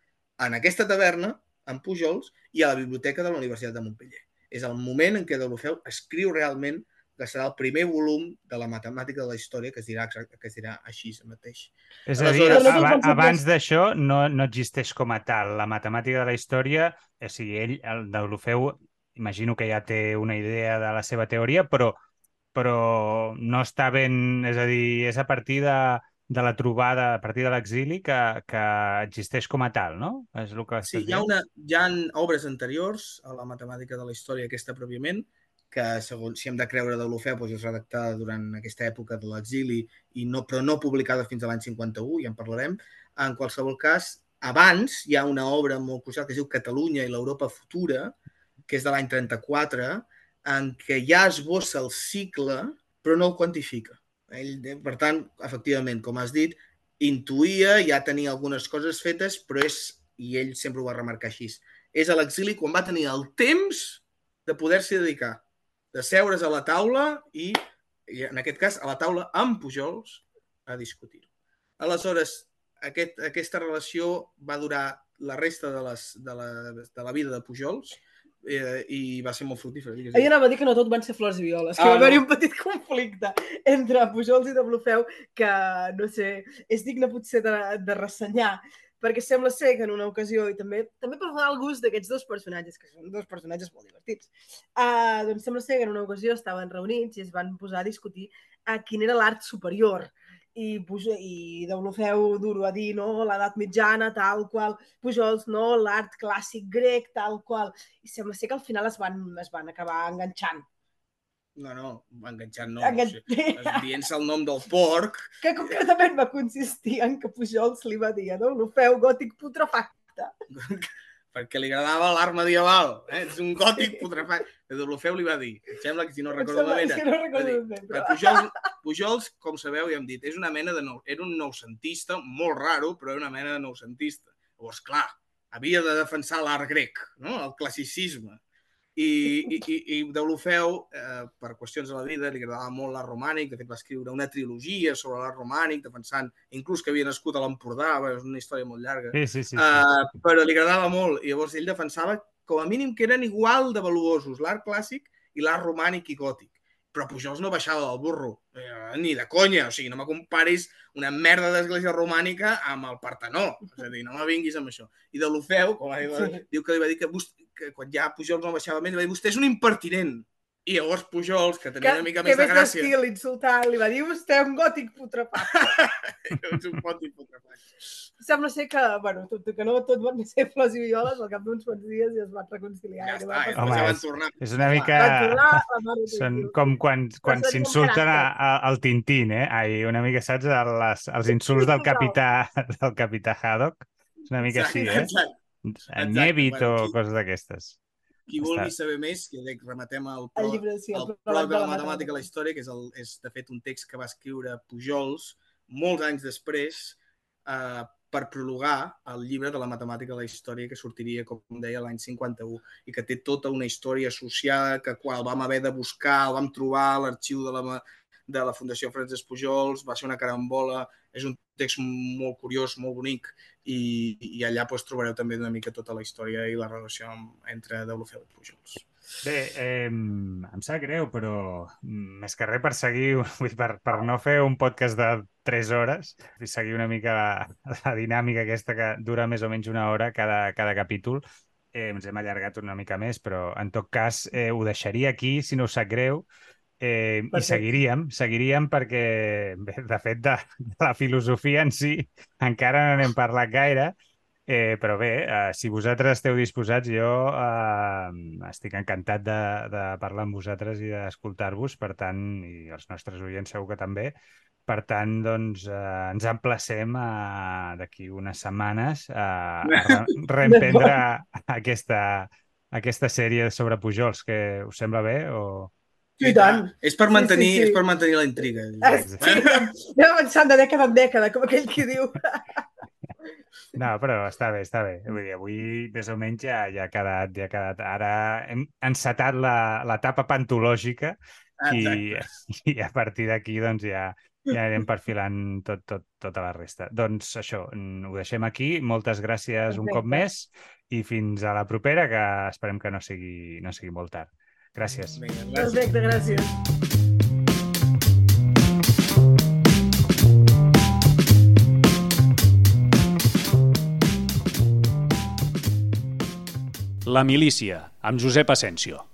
en aquesta taverna, en Pujols, i a la biblioteca de la Universitat de Montpellier. És el moment en què Deulofeu escriu realment que serà el primer volum de la matemàtica de la història que es dirà, que es dirà així mateix. És a dir, Aleshores- abans d'això no, no existeix com a tal. La matemàtica de la història, o sigui, ell, el d'Olofeu, imagino que ja té una idea de la seva teoria, però, però no està ben... És a dir, és a partir de, de la trobada, a partir de l'exili, que, que existeix com a tal, no? És el que Sí, hi ha, una, hi ha obres anteriors a la matemàtica de la història aquesta pròpiament, que segons si hem de creure de l'Ofeu doncs és redactada durant aquesta època de l'exili, i no, però no publicada fins a l'any 51, ja en parlarem. En qualsevol cas, abans hi ha una obra molt crucial que es diu Catalunya i l'Europa futura, que és de l'any 34, en què ja esbossa el cicle, però no el quantifica. Ell, eh, per tant, efectivament, com has dit, intuïa, ja tenia algunes coses fetes, però és, i ell sempre ho va remarcar així, és a l'exili quan va tenir el temps de poder-s'hi dedicar, de seure's a la taula i, i, en aquest cas, a la taula amb Pujols, a discutir. Aleshores, aquest, aquesta relació va durar la resta de, les, de, la, de la vida de Pujols eh, i va ser molt fructífera. digues. Jo anava a dir que no tot van ser flors i violes, que Ah, va haver-hi no. un petit conflicte entre Pujols i de Blufeu que, no sé, és digne potser de, de ressenyar, perquè sembla ser que en una ocasió, i també també per donar el gust d'aquests dos personatges, que són dos personatges molt divertits, uh, doncs sembla ser que en una ocasió estaven reunits i es van posar a discutir a quin era l'art superior i, Pujo- i Deulofeu duro a dir, no, l'edat mitjana, tal qual, Pujols, no, l'art clàssic grec, tal qual, i sembla ser que al final es van, es van acabar enganxant. No, no, enganxant no. Engan... O sigui, *laughs* dient-se el nom del porc, que concretament va consistir en que Pujols li va dir a Deulofeu gòtic putrefacte. *laughs* perquè li agradava l'art medieval. Eh? És un gòtic putrefacte. De Deulofeu li va dir, em sembla que si no recordo és que no recordo dir, però... Pujols, *laughs* Pujols, com sabeu, ja hem dit, és una mena de nou, era un noucentista, molt raro, però era una mena de noucentista. Llavors, clar, havia de defensar l'art grec, no? el classicisme. I, i, i, i Deulofeu, eh, per qüestions de la vida, li agradava molt l'art romànic, de fet va escriure una trilogia sobre l'art romànic, defensant inclús que havia nascut a l'Empordà, és una història molt llarga, Sí, sí, sí. sí. Uh, però li agradava molt. I llavors ell defensava com a mínim que eren igual de valuosos l'art clàssic i l'art romànic i gòtic. Però Pujols no baixava del burro, eh, ni de conya, o sigui, no me comparis una merda d'església romànica amb el Partenó, és a dir, no me vinguis amb això. I de l'Ofeu, com va dir, Sí. diu que li va dir que, que quan ja Pujols no baixava més, li va dir, vostè és un impertinent. I llavors Pujols, que tenia una mica que més de més gràcia, d'estil insultant, li va dir vostè un gòtic putrefact. *laughs* és un pot hipotrefat. Sembla ser que, bueno, tot, que no tot van ser flors i violes, al cap d'uns quants dies ja es van reconciliar. Ja i està, va ja. Home, van és- tornar. És una mica... Tornar, Són com quan, quan s'insulten al Tintín, eh? Ai, una mica, saps? Les, els insults del capità, *laughs* del capità Haddock. És una mica així, eh? Exacte. En Nyevit bueno, o coses d'aquestes. Qui vulgui saber més, que dec, rematem el, El pro, llibre, sí, el el, pròleg de la matemàtica a la història, que és, el, és de fet un text que va escriure Pujols molts anys després eh, per prologar el llibre de la matemàtica a la història que sortiria, com deia, l'any 51 i que té tota una història associada que quan el vam haver de buscar, el vam trobar a l'arxiu de la, de la Fundació Francesc Pujols, va ser una carambola, és un text molt curiós, molt bonic i, i allà doncs, trobareu també una mica tota la història i la relació amb, entre Deulofeu i Pujols. Bé, eh, em sap greu, però mm, més que res per seguir, *laughs* vull per, per no fer un podcast de 3 hores i seguir una mica la, la dinàmica aquesta que dura més o menys una hora cada, cada capítol, eh, ens hem allargat una mica més, però en tot cas eh, ho deixaria aquí, si no us sap greu, eh, i seguiríem, seguiríem perquè, bé, de fet, de, de la filosofia en si encara no n'hem parlat gaire, Eh, però bé, eh, si vosaltres esteu disposats, jo eh, estic encantat de, de parlar amb vosaltres i d'escoltar-vos, per tant, i els nostres oients segur que també. Per tant, doncs, eh, ens emplacem a, d'aquí unes setmanes a, a re *laughs* reemprendre aquesta, aquesta sèrie sobre Pujols, que us sembla bé? O... I tant. És per Sí, mantenir, sí, sí. és per mantenir la intriga. Ah, sí, anem avançant de dècada en dècada, com aquell qui diu. No, però està bé, està bé. Vull dir, avui més o menys ja, ja ha quedat, ja ha quedat. Ara hem encetat la- l'etapa pantològica i, Exacte. i a partir d'aquí doncs ja, ja anirem perfilant tot, tot, tota la resta. Doncs això, mm, ho deixem aquí. Moltes gràcies un cop Perfecte. més i fins a la propera, que esperem que no sigui, no sigui molt tard. Gràcies. Vinga, gràcies. Perfecte, gràcies. La milícia, amb Josep Asensio.